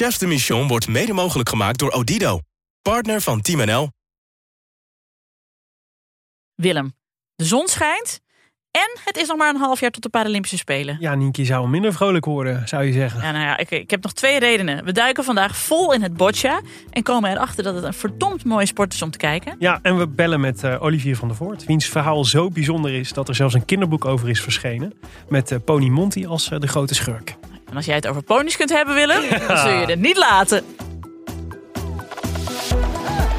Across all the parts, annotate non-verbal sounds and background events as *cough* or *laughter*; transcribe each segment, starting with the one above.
Chefs de Mission wordt mede mogelijk gemaakt door Odido. Partner van Team NL. Willem, de zon schijnt en het is nog maar een half jaar tot de Paralympische Spelen. Ja, Nienke zou minder vrolijk worden, zou je zeggen. Ja, nou ja, ik, ik heb nog twee redenen. We duiken vandaag vol in het boccia en komen erachter dat het een verdomd mooie sport is om te kijken. Ja, en we bellen met eh, Olivier van der Voort, wiens verhaal zo bijzonder is dat er zelfs een kinderboek over is verschenen. Met eh, Pony Monty als eh, de grote schurk. En als jij het over ponies kunt hebben, Willem, dan zul je het niet laten.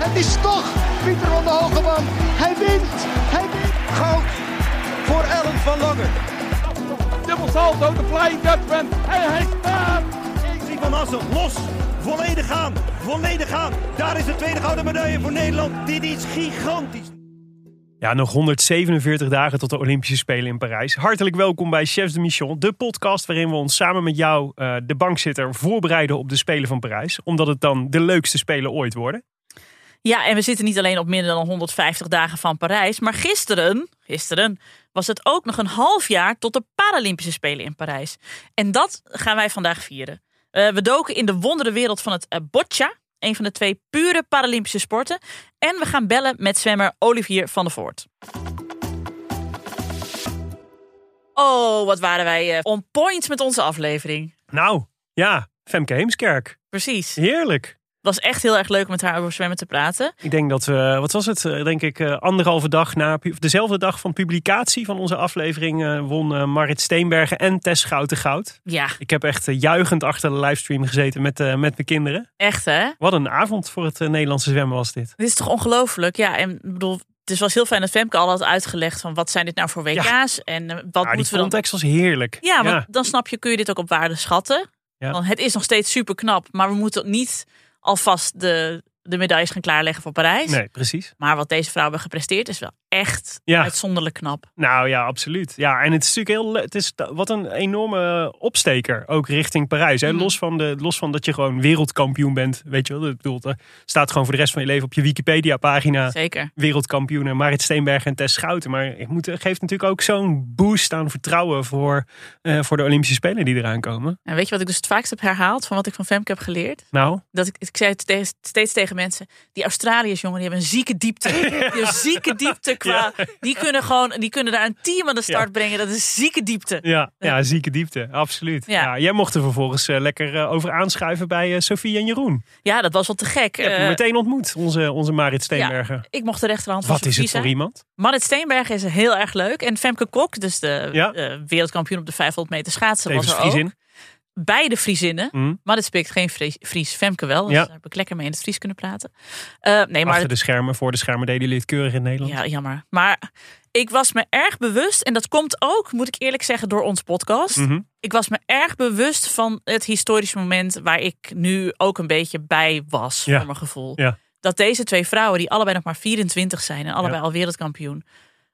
Het is toch Pieter van der Hogeband. Hij wint. Hij wint. Goud voor Ellen van Lange. Dubbel salto, de flying Dutchman. En hij staat. Zie van Assen, los. Volledig gaan. Volledig gaan. Daar is de tweede gouden medaille voor Nederland. Dit is gigantisch. Ja, nog 147 dagen tot de Olympische Spelen in Parijs. Hartelijk welkom bij Chefs de Mission, de podcast waarin we ons samen met jou, eh, de bankzitter, voorbereiden op de Spelen van Parijs. Omdat het dan de leukste Spelen ooit worden. Ja, en we zitten niet alleen op minder dan 150 dagen van Parijs, maar gisteren, gisteren was het ook nog een half jaar tot de Paralympische Spelen in Parijs. En dat gaan wij vandaag vieren. Eh, we doken in de wondere wereld van het uh, boccia, een van de twee pure Paralympische sporten. En we gaan bellen met zwemmer Olivier van der Voort. Oh, wat waren wij eh, on point met onze aflevering. Nou, ja, Femke Heemskerk. Precies. Heerlijk. Het was echt heel erg leuk om met haar over zwemmen te praten. Ik denk dat we, wat was het, Eh, denk ik, eh, anderhalve dag na, dezelfde dag van publicatie van onze aflevering, eh, won Marit Steenbergen en Tess Schouten goud. Ja, Ik heb echt juichend achter de livestream gezeten met, met mijn kinderen. echt hè? Wat een avond voor het Nederlandse zwemmen was dit. Dit is toch ongelooflijk? Ja, en ik bedoel, het was heel fijn dat Femke al had uitgelegd van wat zijn dit nou voor WK's en wat Ja, die moeten we dan... context was heerlijk. Ja, want dan snap je, kun je dit ook op waarde schatten. Ja. Want het is nog steeds super knap, maar we moeten niet alvast de, de medailles gaan klaarleggen voor Parijs. Nee, precies. Maar wat deze vrouwen hebben gepresteerd is wel echt Ja. uitzonderlijk knap. Nou ja, absoluut. Ja, en het is natuurlijk heel. Het is wat een enorme opsteker ook richting Parijs. Hè? Mhm. Los, van de, los van dat je gewoon wereldkampioen bent. Weet je wel, ik bedoel, er staat gewoon voor de rest van je leven op je Wikipedia-pagina. Zeker. Wereldkampioenen Marit Steenbergen en Tess Schouten. Maar het moet, het geeft natuurlijk ook zo'n boost aan vertrouwen voor, eh, voor de Olympische Spelen die eraan komen. En weet je wat ik dus het vaakst heb herhaald van wat ik van Femke heb geleerd? Nou, Dat ik, ik zei het te- steeds tegen mensen, die Australiërs jongen, die hebben een zieke diepte. *laughs* Die zieke diepte qua, die kunnen gewoon, die kunnen daar een team aan de start Ja. brengen. Dat is zieke diepte. ja, ja zieke diepte, absoluut. Ja. Ja. jij mocht er vervolgens eh, lekker eh, over aanschuiven bij eh, Sophie en Jeroen. Ja, dat was wel te gek. Ik heb hem Eh, meteen ontmoet, onze, onze Marit Steenbergen. ik mocht de rechterhand van Wat is het voor zijn. iemand? Marit Steenberg is heel erg leuk. En Femke Kok, dus de Ja. wereldkampioen op de 500 meter schaatsen, Tevens was er ook. Beide Friesinnen. Mm. Marit spreekt geen Fries, Fries Femke wel. Dus Ja. daar heb ik lekker mee in het Fries kunnen praten. Eh, nee, maar Achter de schermen, voor de schermen deden jullie het keurig in Nederland. Ja, jammer. Maar ik was me erg bewust, en dat komt ook, moet ik eerlijk zeggen, door ons podcast. Mhm. Ik was me erg bewust van het historische moment waar ik nu ook een beetje bij was, Ja. voor mijn gevoel. Ja. Dat deze twee vrouwen, die allebei nog maar 24 zijn en allebei al wereldkampioen,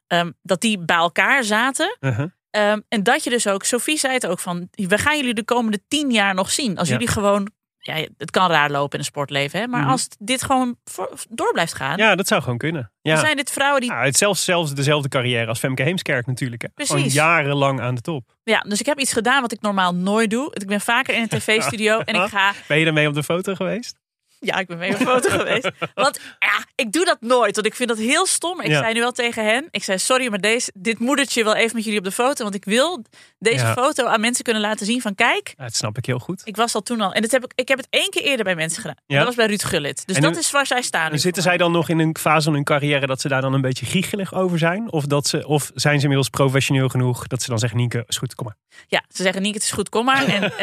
ehm, dat die bij elkaar zaten. Uh-huh. Ehm, en dat je dus ook, Sophie zei het ook van, we gaan jullie de komende tien jaar nog zien. Als Ja. jullie gewoon, ja, het kan raar lopen in een sportleven, hè, maar Mhm. als dit gewoon voor- door blijft gaan, Ja, dat zou gewoon kunnen. Ja. dan zijn dit vrouwen die Ja, het zelfs, zelfs dezelfde carrière als Femke Heemskerk natuurlijk. Hè. Gewoon jarenlang aan de top. Ja, dus ik heb iets gedaan wat ik normaal nooit doe. Ik ben vaker in een *laughs* tv-studio en ik ga... Ben je daarmee op de foto geweest? Ja, ik ben mee op foto *laughs* geweest. Want ja, ik doe dat nooit, want ik vind dat heel stom. Ik Ja. zei nu wel tegen hen, ik zei sorry, maar deze, dit moedertje wil even met jullie op de foto. Want ik wil deze Ja. foto aan mensen kunnen laten zien van kijk, Ja, dat snap ik heel goed. ik was al toen al. En dat heb ik, ik heb het één keer eerder bij mensen gedaan. Dat was bij Ruud Gullit. Dus En dat nu- is waar zij staan. En nu zitten zij dan nog in een fase van hun carrière dat ze daar dan een beetje giechelig over zijn? Of, dat ze, of zijn ze inmiddels professioneel genoeg dat ze dan zeggen, Nienke, is goed, kom maar. Ja, ze zeggen Niek, het is goed, kom maar. En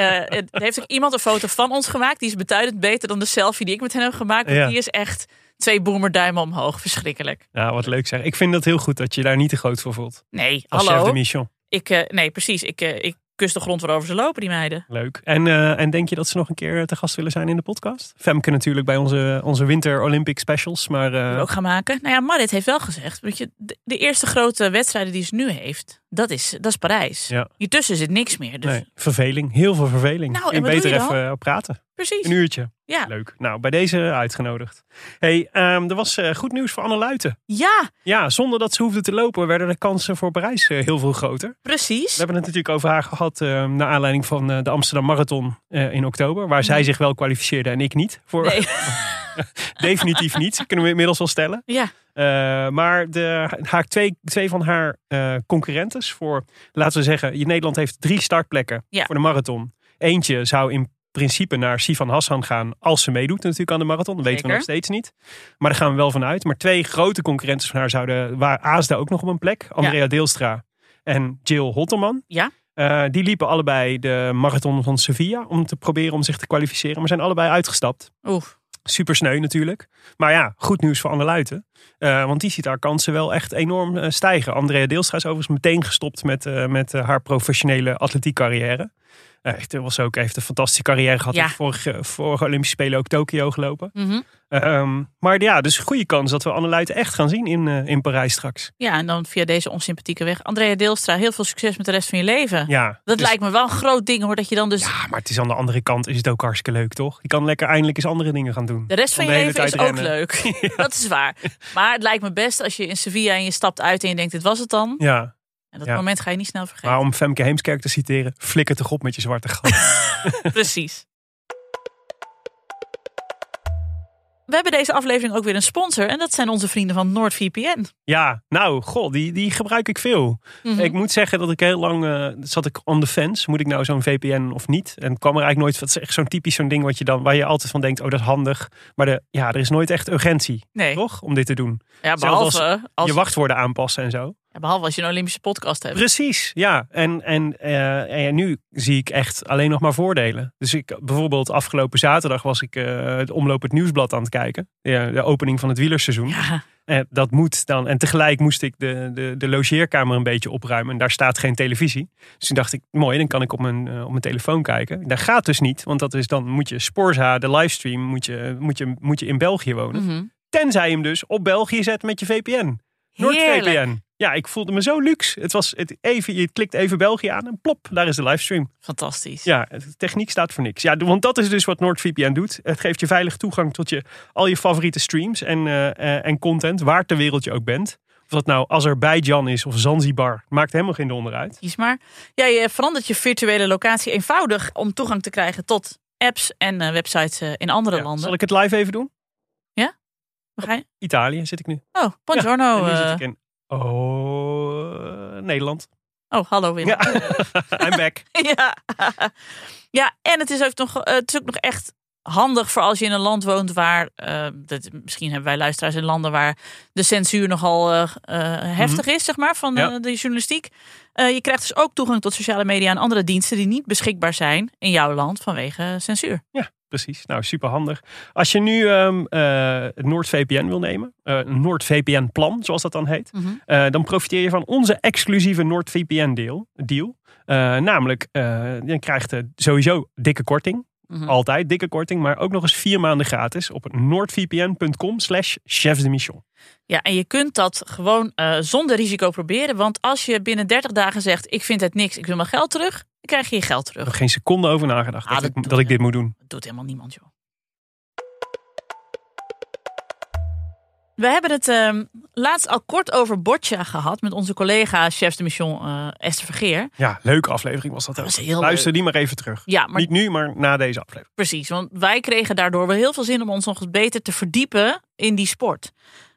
er heeft ook iemand een foto van ons gemaakt. Die is beduidend beter dan de selfie die ik met hen heb gemaakt. Ja. die is echt twee boemerduimen omhoog. Verschrikkelijk. Ja, wat leuk zeg. Ik vind dat heel goed dat je daar niet te groot voor voelt. Nee, Als hallo. chef de mission. Ik, eh, nee, precies. Ik, eh, ik kus de grond waarover ze lopen, die meiden. Leuk. En, eh, en denk je dat ze nog een keer te gast willen zijn in de podcast? Femke natuurlijk bij onze, onze Winter Olympic Specials. Maar ook gaan maken. Nou ja, Marit heeft wel gezegd. Weet je, de, de eerste grote wedstrijden die ze nu heeft, Dat is, dat is Parijs. Ja. Hiertussen zit niks meer. Dus Nee, verveling. Heel veel verveling. Nou, en beter even eh, praten. precies. Een uurtje. Ja. Leuk. Nou, bij deze uitgenodigd. hey, ehm, er was eh, goed nieuws voor Anne Luiten. ja, Ja, zonder dat ze hoefde te lopen, werden de kansen voor Parijs eh, heel veel groter. We precies. hebben het natuurlijk over haar gehad eh, naar aanleiding van de Amsterdam Marathon in oktober. Waar zij zich wel kwalificeerde en ik niet. Voor, Nee. *laughs* *laughs* Definitief niet, kunnen we inmiddels wel stellen. Ja, Eh, maar de, haar twee, twee van haar eh, concurrentes voor, laten we zeggen, Nederland heeft drie startplekken Ja. voor de marathon. Eentje zou in principe naar Sivan Hassan gaan als ze meedoet natuurlijk aan de marathon. Dat weten we nog steeds niet. Maar daar gaan we wel van uit. Maar twee grote concurrentes van haar zouden, waar Aasda ook nog op een plek. Andrea Deelstra en Jill Hotterman. Ja. Eh, die liepen allebei de marathon van Sevilla om te proberen om zich te kwalificeren. Maar zijn allebei uitgestapt. oeh. Super sneu natuurlijk. Maar ja, goed nieuws voor Anne Luiten. Eh, want die ziet haar kansen wel echt enorm eh, stijgen. Andrea Deelstra is overigens meteen gestopt met, eh, met haar professionele atletiekcarrière. Eh, Echt, was ook, heeft een fantastische carrière gehad. Ja. Vorige, vorige Olympische Spelen ook Tokio gelopen. Mhm. Ehm, maar ja, dus goede kans dat we Anne Luiten echt gaan zien in, eh, in Parijs straks. Ja, en dan via deze onsympathieke weg. Andrea Deelstra, heel veel succes met de rest van je leven. Ja, Dat dus- lijkt me wel een groot ding hoor, dat je dan dus... Ja, maar het is aan de andere kant is het ook hartstikke leuk, toch? Je kan lekker eindelijk eens andere dingen gaan doen. De rest van je leven is ook leuk. *laughs* Dat is waar. Maar het lijkt me best als je in Sevilla en je stapt uit en je denkt, dit was het dan. Ja, En dat Ja. moment ga je niet snel vergeten. maar om Femke Heemskerk te citeren, flikker toch op met je zwarte gat. *laughs* *laughs* Precies. We hebben deze aflevering ook weer een sponsor. En dat zijn onze vrienden van NordVPN. Ja, nou, goh, die, die gebruik ik veel. Mhm. Ik moet zeggen dat ik heel lang eh, zat ik on the fence. Moet ik nou zo'n VPN of niet? En kwam er eigenlijk nooit. Het is echt zo'n typisch zo'n ding wat je dan, waar je altijd van denkt, oh, dat is handig. Maar de, ja, er is nooit echt urgentie, Nee, toch? Om dit te doen. ja, Zelfs als behalve, als, Je wachtwoorden aanpassen en zo. Ja, behalve als je een Olympische podcast hebt. Precies, ja. En, en, eh, en nu zie ik echt alleen nog maar voordelen. Dus ik, bijvoorbeeld afgelopen zaterdag was ik eh, het Omloop het Nieuwsblad aan het kijken. Ja, de opening van het wielerseizoen. Ja, Eh, dat moet dan. En tegelijk moest ik de, de, de logeerkamer een beetje opruimen. En daar staat geen televisie. Dus toen dacht ik, mooi, dan kan ik op mijn, op mijn telefoon kijken. Dat gaat dus niet, want dat is dan moet je Sporza, de livestream, moet je, moet je, moet je in België wonen. mhm. Tenzij je hem dus op België zet met je VPN. Heerlijk. NordVPN. Ja, ik voelde me zo luxe. Het was het even, je klikt even België aan en plop, daar is de livestream. Fantastisch. Ja, de techniek staat voor niks. Ja, want dat is dus wat NordVPN doet. Het geeft je veilig toegang tot je, al je favoriete streams en, eh, eh, en content, waar ter wereld je ook bent. Of dat nou Azerbeidzjan is of Zanzibar, maakt helemaal geen donder uit. Kies maar. Ja, je verandert je virtuele locatie eenvoudig om toegang te krijgen tot apps en eh, websites in andere Ja, landen. zal ik het live even doen? Waar ga je? Italië zit ik nu. Oh, buongiorno. en nu zit ik in oh, Nederland. Oh, hallo Wim. Ja, *laughs* I'm back. *laughs* Ja, *laughs* ja en het is, ook nog, eh, het is ook nog echt handig voor als je in een land woont waar, eh, dat, misschien hebben wij luisteraars in landen waar de censuur nogal eh, eh, heftig is, zeg maar, van Mhm. Ja. eh, de journalistiek. Eh, je krijgt dus ook toegang tot sociale media en andere diensten die niet beschikbaar zijn in jouw land vanwege censuur. Ja, precies. Nou, super handig. Als je nu ehm eh, het NoordVPN wil nemen, eh, een NoordVPN-plan, zoals dat dan heet, Mhm. eh, dan profiteer je van onze exclusieve NoordVPN-deal. Deal. Eh, namelijk, eh, je krijgt eh, sowieso dikke korting. Mhm. Altijd dikke korting, maar ook nog eens vier maanden gratis op noordvpn.com slash chefs de mission. Ja, en je kunt dat gewoon eh, zonder risico proberen. Want als je binnen 30 dagen zegt: Ik vind het niks, ik wil mijn geld terug, dan krijg je je geld terug. Geen seconde over nagedacht Ah, dat, dat ik, dat dit moet doen. Dat doet helemaal niemand, joh. We hebben het ehm, laatst al kort over boccia gehad met onze collega chef de mission eh, Esther Vergeer. Ja, leuke aflevering was dat. Dat ook. was heel Luister leuk. die maar even terug. Ja, maar Niet nu, maar na deze aflevering. precies. Want wij kregen daardoor wel heel veel zin om ons nog eens beter te verdiepen in die sport.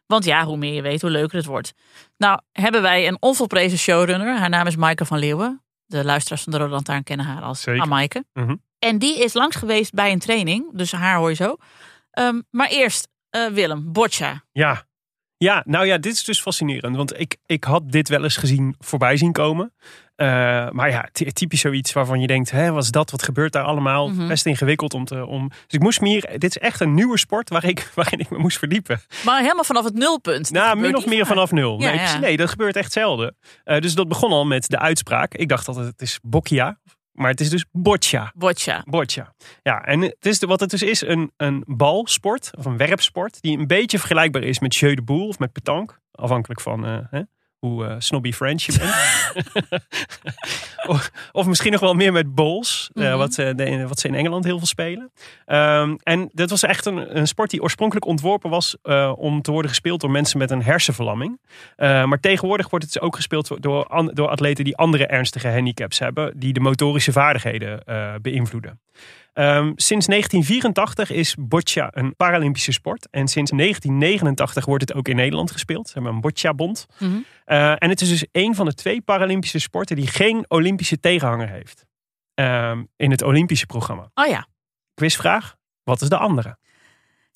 Want ja, hoe meer je weet, hoe leuker het wordt. Nou, hebben wij een onvolprezen showrunner. Haar naam is Maaike van Leeuwen. De luisteraars van de Rode Lantaarn kennen haar als Zeker. Amaike. Mhm. En die is langs geweest bij een training. Dus haar hoor je zo. Ehm, maar eerst, eh, Willem, boccia. Ja. Ja, nou ja, dit is dus fascinerend. Want ik, ik had dit wel eens gezien voorbij zien komen. Eh, maar ja, ty- typisch zoiets waarvan je denkt, hè, wat is dat? Wat gebeurt daar allemaal? Mhm. Best ingewikkeld om te... Om... Dus ik moest me hier... Dit is echt een nieuwe sport waar ik, *laughs* waarin ik me moest verdiepen. Maar helemaal vanaf het nulpunt. Nou, min of meer vaak. vanaf nul. Ja, nee, ja. nee, dat gebeurt echt zelden. Eh, dus dat begon al met de uitspraak. Ik dacht dat het is boccia. Maar het is dus boccia. Boccia. Boccia. Ja, en het is de, wat het dus is, een, een balsport of een werpsport die een beetje vergelijkbaar is met jeu de boule of met petanque. Afhankelijk van eh, hè, hoe eh, snobby French je bent. *laughs* of, of misschien nog wel meer met bowls, eh, Mhm. wat, ze de- wat ze in Engeland heel veel spelen. Ehm, en dat was echt een, een sport die oorspronkelijk ontworpen was eh, om te worden gespeeld door mensen met een hersenverlamming. Eh, maar tegenwoordig wordt het dus ook gespeeld door, an- door atleten die andere ernstige handicaps hebben, die de motorische vaardigheden eh, beïnvloeden. Ehm, sinds 1984 is boccia een Paralympische sport. En sinds 1989 wordt het ook in Nederland gespeeld. Ze hebben een boccia-bond. Mhm. Eh, en het is dus een van de twee Paralympische sporten die geen Olympische tegenhanger heeft. Ehm, in het Olympische programma. Oh ja. Quizvraag, wat is de andere?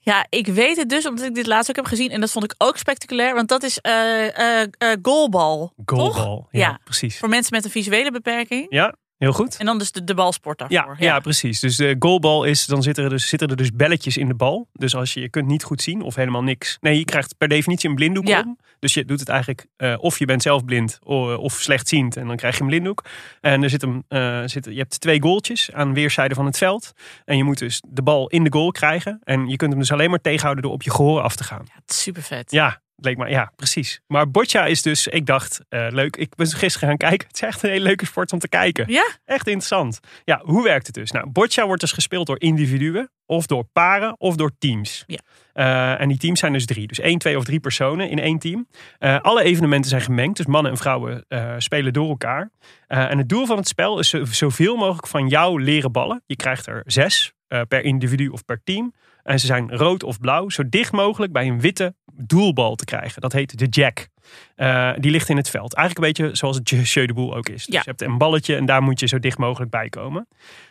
Ja, ik weet het dus omdat ik dit laatst ook heb gezien. En dat vond ik ook spectaculair. Want dat is eh eh, goalbal. Toch? Goalbal. Ja, Ja. precies. Voor mensen met een visuele beperking. Ja, heel goed. En dan dus de, de balsport Ja, daarvoor. ja. precies. Dus de goalbal is, dan zitten er, dus, zitten er dus belletjes in de bal. Dus als je, je kunt niet goed zien of helemaal niks. Nee, je krijgt per definitie een blinddoek Ja. om. Dus je doet het eigenlijk, eh, of je bent zelf blind o- of slechtziend en dan krijg je een blinddoek. En er zit eh, zit, je hebt twee goaltjes aan weerszijden van het veld. En je moet dus de bal in de goal krijgen. En je kunt hem dus alleen maar tegenhouden door op je gehoor af te gaan. Ja, het is super vet. Ja, leek maar, ja, precies. Maar boccia is dus, ik dacht, eh, leuk. Ik ben gisteren gaan kijken. *laughs* Het is echt een hele leuke sport om te kijken. Ja? Echt interessant. Ja, hoe werkt het dus? Nou, boccia wordt dus gespeeld door individuen, of door paren, of door teams. Ja. Eh, en die teams zijn dus drie. Dus één, twee of drie personen in één team. Eh, alle evenementen zijn gemengd. Dus mannen en vrouwen spelen door elkaar. En het doel van het spel is zo- zoveel mogelijk van jou leren ballen. Je krijgt er zes per individu of per team. En ze zijn rood of blauw. Zo dicht mogelijk bij een witte doelbal te krijgen. Dat heet de jack. Eh, die ligt in het veld. Eigenlijk een beetje zoals het *laughs* jeu de boel ook is. Dus Ja. je hebt een balletje en daar moet je zo dicht mogelijk bij komen.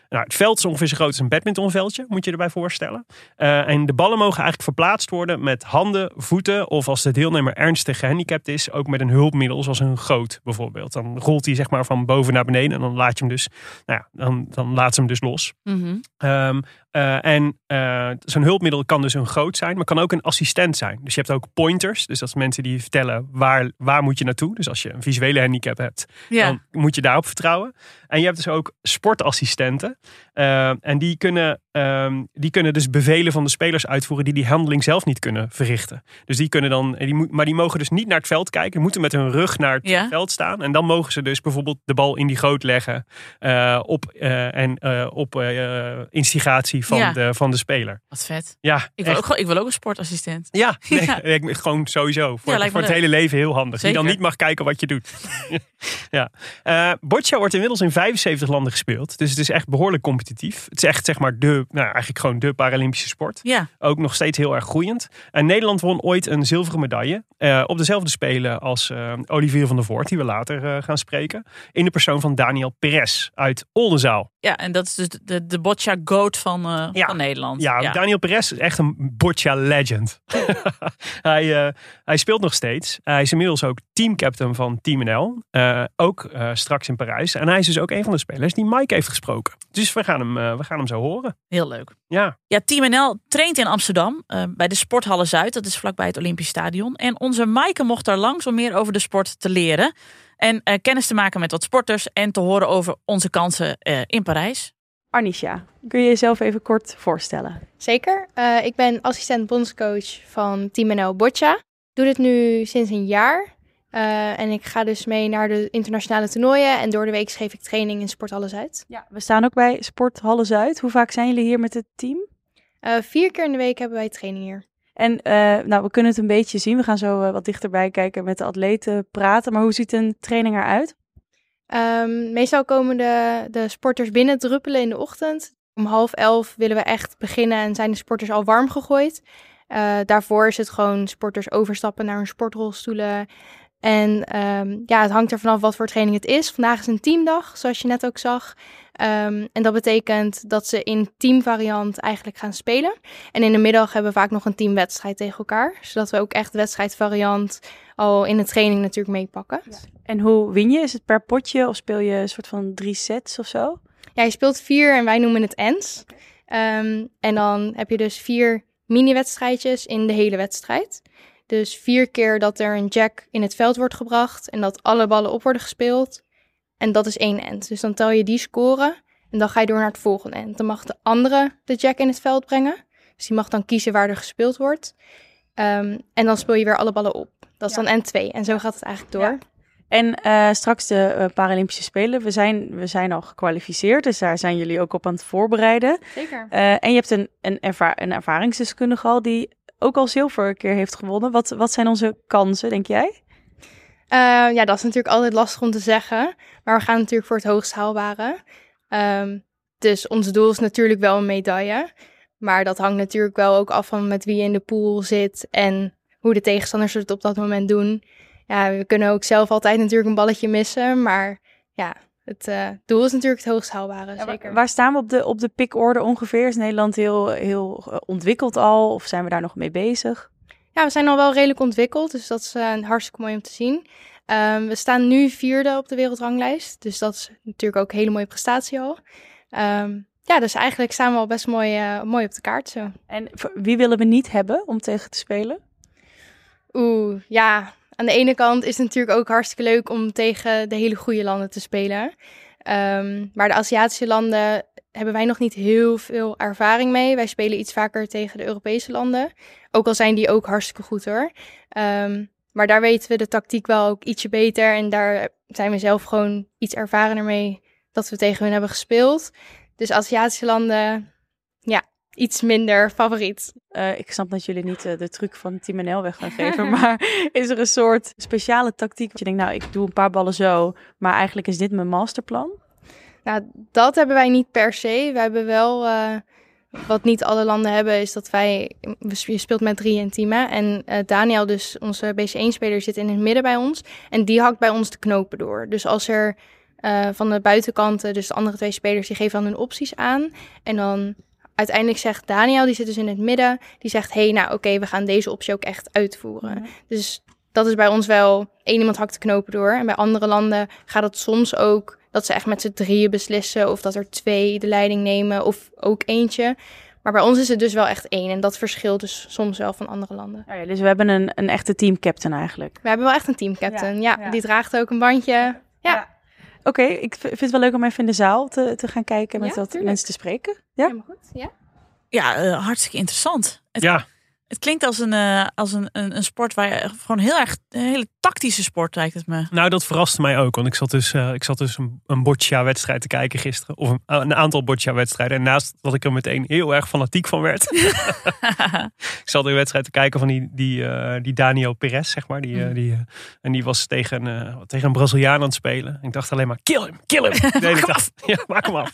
Nou, het veld is ongeveer zo groot als een badmintonveldje, moet je erbij voorstellen. Eh, en de ballen mogen eigenlijk verplaatst worden met handen, voeten of als de deelnemer ernstig gehandicapt is, ook met een hulpmiddel zoals een goot bijvoorbeeld. Dan rolt hij zeg maar van boven naar beneden en dan laat je hem dus, nou ja, dan, dan laat ze hem dus los. Mhm. Ehm, eh, en eh, zo'n hulpmiddel kan dus een goot zijn, maar kan ook een assistent zijn. Dus je hebt ook pointers. Dus dat is mensen die vertellen waar, waar moet je naartoe. Dus als je een visuele handicap hebt, Ja. dan moet je daarop vertrouwen. En je hebt dus ook sportassistenten. Eh, en die kunnen, ehm, die kunnen dus bevelen van de spelers uitvoeren die die handeling zelf niet kunnen verrichten. Dus die kunnen dan, die moet, maar die mogen dus niet naar het veld kijken. Die moeten met hun rug naar het Ja. veld staan. En dan mogen ze dus bijvoorbeeld de bal in die goot leggen. eh, op, eh, en eh, op eh, instigatie van, Ja. de, van de speler. Wat vet. Ja, Ik wil, echt. ook, ik wil ook een sportassistent. Ja, *laughs* nee, Ja. ik- gewoon sowieso. Voor, me voor het hele leven heel handig. Die dan Zeker. niet mag kijken wat je doet. *laughs* ja. Eh boccia wordt inmiddels in 75 landen gespeeld. Dus het is echt behoorlijk competitief. Het is echt zeg maar de, nou eigenlijk gewoon de Paralympische sport. Ja. Ook nog steeds heel erg groeiend. En Nederland won ooit een zilveren medaille. eh, op dezelfde spelen als eh, Olivier van der Voort, die we later eh, gaan spreken. In de persoon van Daniel Perez uit Oldenzaal. Ja, en dat is dus de, de boccia goat van, eh, Ja. van Nederland. Ja, Daniel Perez is echt een boccia legend. *laughs* hij, eh, hij speelt nog steeds. Hij is inmiddels ook teamcaptain van Team NL. Eh, ook straks in Parijs. En hij is dus ook een van de spelers die Mike heeft gesproken. Dus we gaan hem, we gaan hem zo horen. Heel leuk. Ja, Ja, Team NL traint in Amsterdam bij de Sporthalle Zuid. Dat is vlakbij het Olympisch Stadion. En onze Maaike mocht daar langs om meer over de sport te leren. En eh, kennis te maken met wat sporters. En te horen over onze kansen eh, in Parijs. Arnisha, kun je jezelf even kort voorstellen? Zeker. Eh, ik ben assistent bondscoach van Team NL Boccia. Ik doe dit nu sinds een jaar. Eh, en ik ga dus mee naar de internationale toernooien. En door de week geef ik training in Sporthalle Zuid. Ja, we staan ook bij Sporthalle Zuid. Hoe vaak zijn jullie hier met het team? Eh, vier keer in de week hebben wij training hier. En eh, nou, we kunnen het een beetje zien. We gaan zo eh, wat dichterbij kijken met de atleten praten. Maar hoe ziet een training eruit? Ehm, meestal komen de, de sporters binnen druppelen in de ochtend. Om half elf willen we echt beginnen en zijn de sporters al warm gegooid. Eh, daarvoor is het gewoon sporters overstappen naar hun sportrolstoelen. En ehm, ja, het hangt er vanaf wat voor training het is. Vandaag is een teamdag, zoals je net ook zag. Ehm, en dat betekent dat ze in teamvariant eigenlijk gaan spelen. En in de middag hebben we vaak nog een teamwedstrijd tegen elkaar. Zodat we ook echt wedstrijdvariant al in de training natuurlijk meepakken. En hoe win je? Is het per potje of speel je een soort van drie sets of zo? Ja, je speelt vier en wij noemen het ends. Ehm, en dan heb je dus vier mini-wedstrijdjes in de hele wedstrijd. Dus vier keer dat er een jack in het veld wordt gebracht en dat alle ballen op worden gespeeld. En dat is één end. Dus dan tel je die scoren en dan ga je door naar het volgende end. Dan mag de andere de jack in het veld brengen. Dus die mag dan kiezen waar er gespeeld wordt. Ehm, en dan speel je weer alle ballen op. Dat is dan N2. En zo gaat het eigenlijk door. Ja. En eh, straks de eh, Paralympische Spelen. We zijn, we zijn al gekwalificeerd, dus daar zijn jullie ook op aan het voorbereiden. Zeker. Eh, en je hebt een, een, erva een ervaringsdeskundige al die ook al zilver een keer heeft gewonnen. Wat, wat zijn onze kansen, denk jij? Eh, ja, dat is natuurlijk altijd lastig om te zeggen. Maar we gaan natuurlijk voor het hoogst haalbare. Ehm, dus ons doel is natuurlijk wel een medaille. Maar dat hangt natuurlijk wel ook af van met wie je in de pool zit en hoe de tegenstanders het op dat moment doen. Ja, we kunnen ook zelf altijd natuurlijk een balletje missen. Maar ja, het eh, doel is natuurlijk het hoogst haalbare, Ja, zeker. waar, staan we op de, op de pikorde ongeveer? Is Nederland heel, heel eh, ontwikkeld al? Of zijn we daar nog mee bezig? Ja, we zijn al wel redelijk ontwikkeld, dus dat is eh, hartstikke mooi om te zien. Ehm, we staan nu vierde op de wereldranglijst, dus dat is natuurlijk ook een hele mooie prestatie al. Ehm, ja, dus eigenlijk staan we al best mooi, mooi op de kaart zo. En wie willen we niet hebben om tegen te spelen? Oeh, ja. Aan de ene kant is het natuurlijk ook hartstikke leuk om tegen de hele goede landen te spelen. Ehm, maar de Aziatische landen hebben wij nog niet heel veel ervaring mee. Wij spelen iets vaker tegen de Europese landen. Ook al zijn die ook hartstikke goed hoor. Ehm, maar daar weten we de tactiek wel ook ietsje beter. En daar zijn we zelf gewoon iets ervarener mee dat we tegen hun hebben gespeeld. Dus Aziatische landen, ja, iets minder favoriet. Eh, ik snap dat jullie niet eh, de truc van Team NL weg gaan geven. *laughs* maar is er een soort speciale tactiek? Dat je denkt, nou, ik doe een paar ballen zo. Maar eigenlijk is dit mijn masterplan. Nou, dat hebben wij niet per se. We hebben wel, eh, wat niet alle landen hebben, is dat wij, we- je speelt met drie in teamen. En eh, Daniel, dus onze BC1-speler, zit in het midden bij ons. En die hakt bij ons de knopen door. Dus als er eh, van de buitenkanten, dus de andere twee spelers, die geven dan hun opties aan. En dan uiteindelijk zegt Daniel, die zit dus in het midden, die zegt, hey, nou oké, we gaan deze optie ook echt uitvoeren. Dus dat is bij ons wel, één iemand hakt de knopen door. En bij andere landen gaat het soms ook dat ze echt met z'n drieën beslissen. Of dat er twee de leiding nemen of ook eentje. Maar bij ons is het dus wel echt één. En dat verschilt dus soms wel van andere landen. Ja, dus we hebben een, een echte teamcaptain eigenlijk. We hebben wel echt een teamcaptain. Ja, ja. die draagt ook een bandje. Ja, Oké, ik vind het wel leuk om even in de zaal te, te gaan kijken en met Ja, wat tuurlijk. mensen te spreken. Ja? helemaal goed. Ja. Ja, eh, hartstikke interessant. Het, Ja, het klinkt als, een, eh, als een, een, een sport waar je gewoon heel erg, een hele tactische sport lijkt het me. nou dat verraste mij ook. Want ik zat dus, eh, ik zat dus een, een boccia-wedstrijd te kijken gisteren. Of een, een aantal boccia-wedstrijden. En naast dat ik er meteen heel erg fanatiek van werd. *laughs* *laughs* ik zat een wedstrijd te kijken van die, die, eh, die Daniel Perez, zeg maar. Die, eh, die, en die was tegen, eh, tegen een Braziliaan aan het spelen. Ik dacht alleen maar, kill *laughs* hem, kill hem. Tijd. Ja, maak hem af.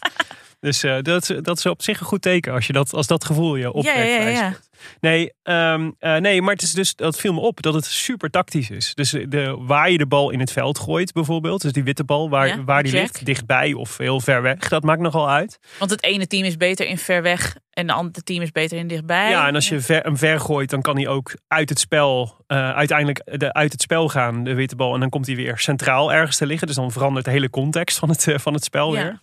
Dus eh, dat, dat is op zich een goed teken als, je dat, als dat gevoel je opwekt. ja, ja, ja. Nee, ehm, eh, nee, maar het is dus, dat viel me op dat het super tactisch is. Dus de, waar je de bal in het veld gooit bijvoorbeeld. Dus die witte bal, waar, Ja, waar die check. ligt, dichtbij of heel ver weg. Dat maakt nogal uit. Want het ene team is beter in ver weg en de andere team is beter in dichtbij. Ja, en als je ver, hem ver gooit, dan kan hij ook uit het spel, eh, uiteindelijk de, uit het spel gaan, de witte bal. En dan komt hij weer centraal ergens te liggen. Dus dan verandert de hele context van het, eh, van het spel Ja. weer.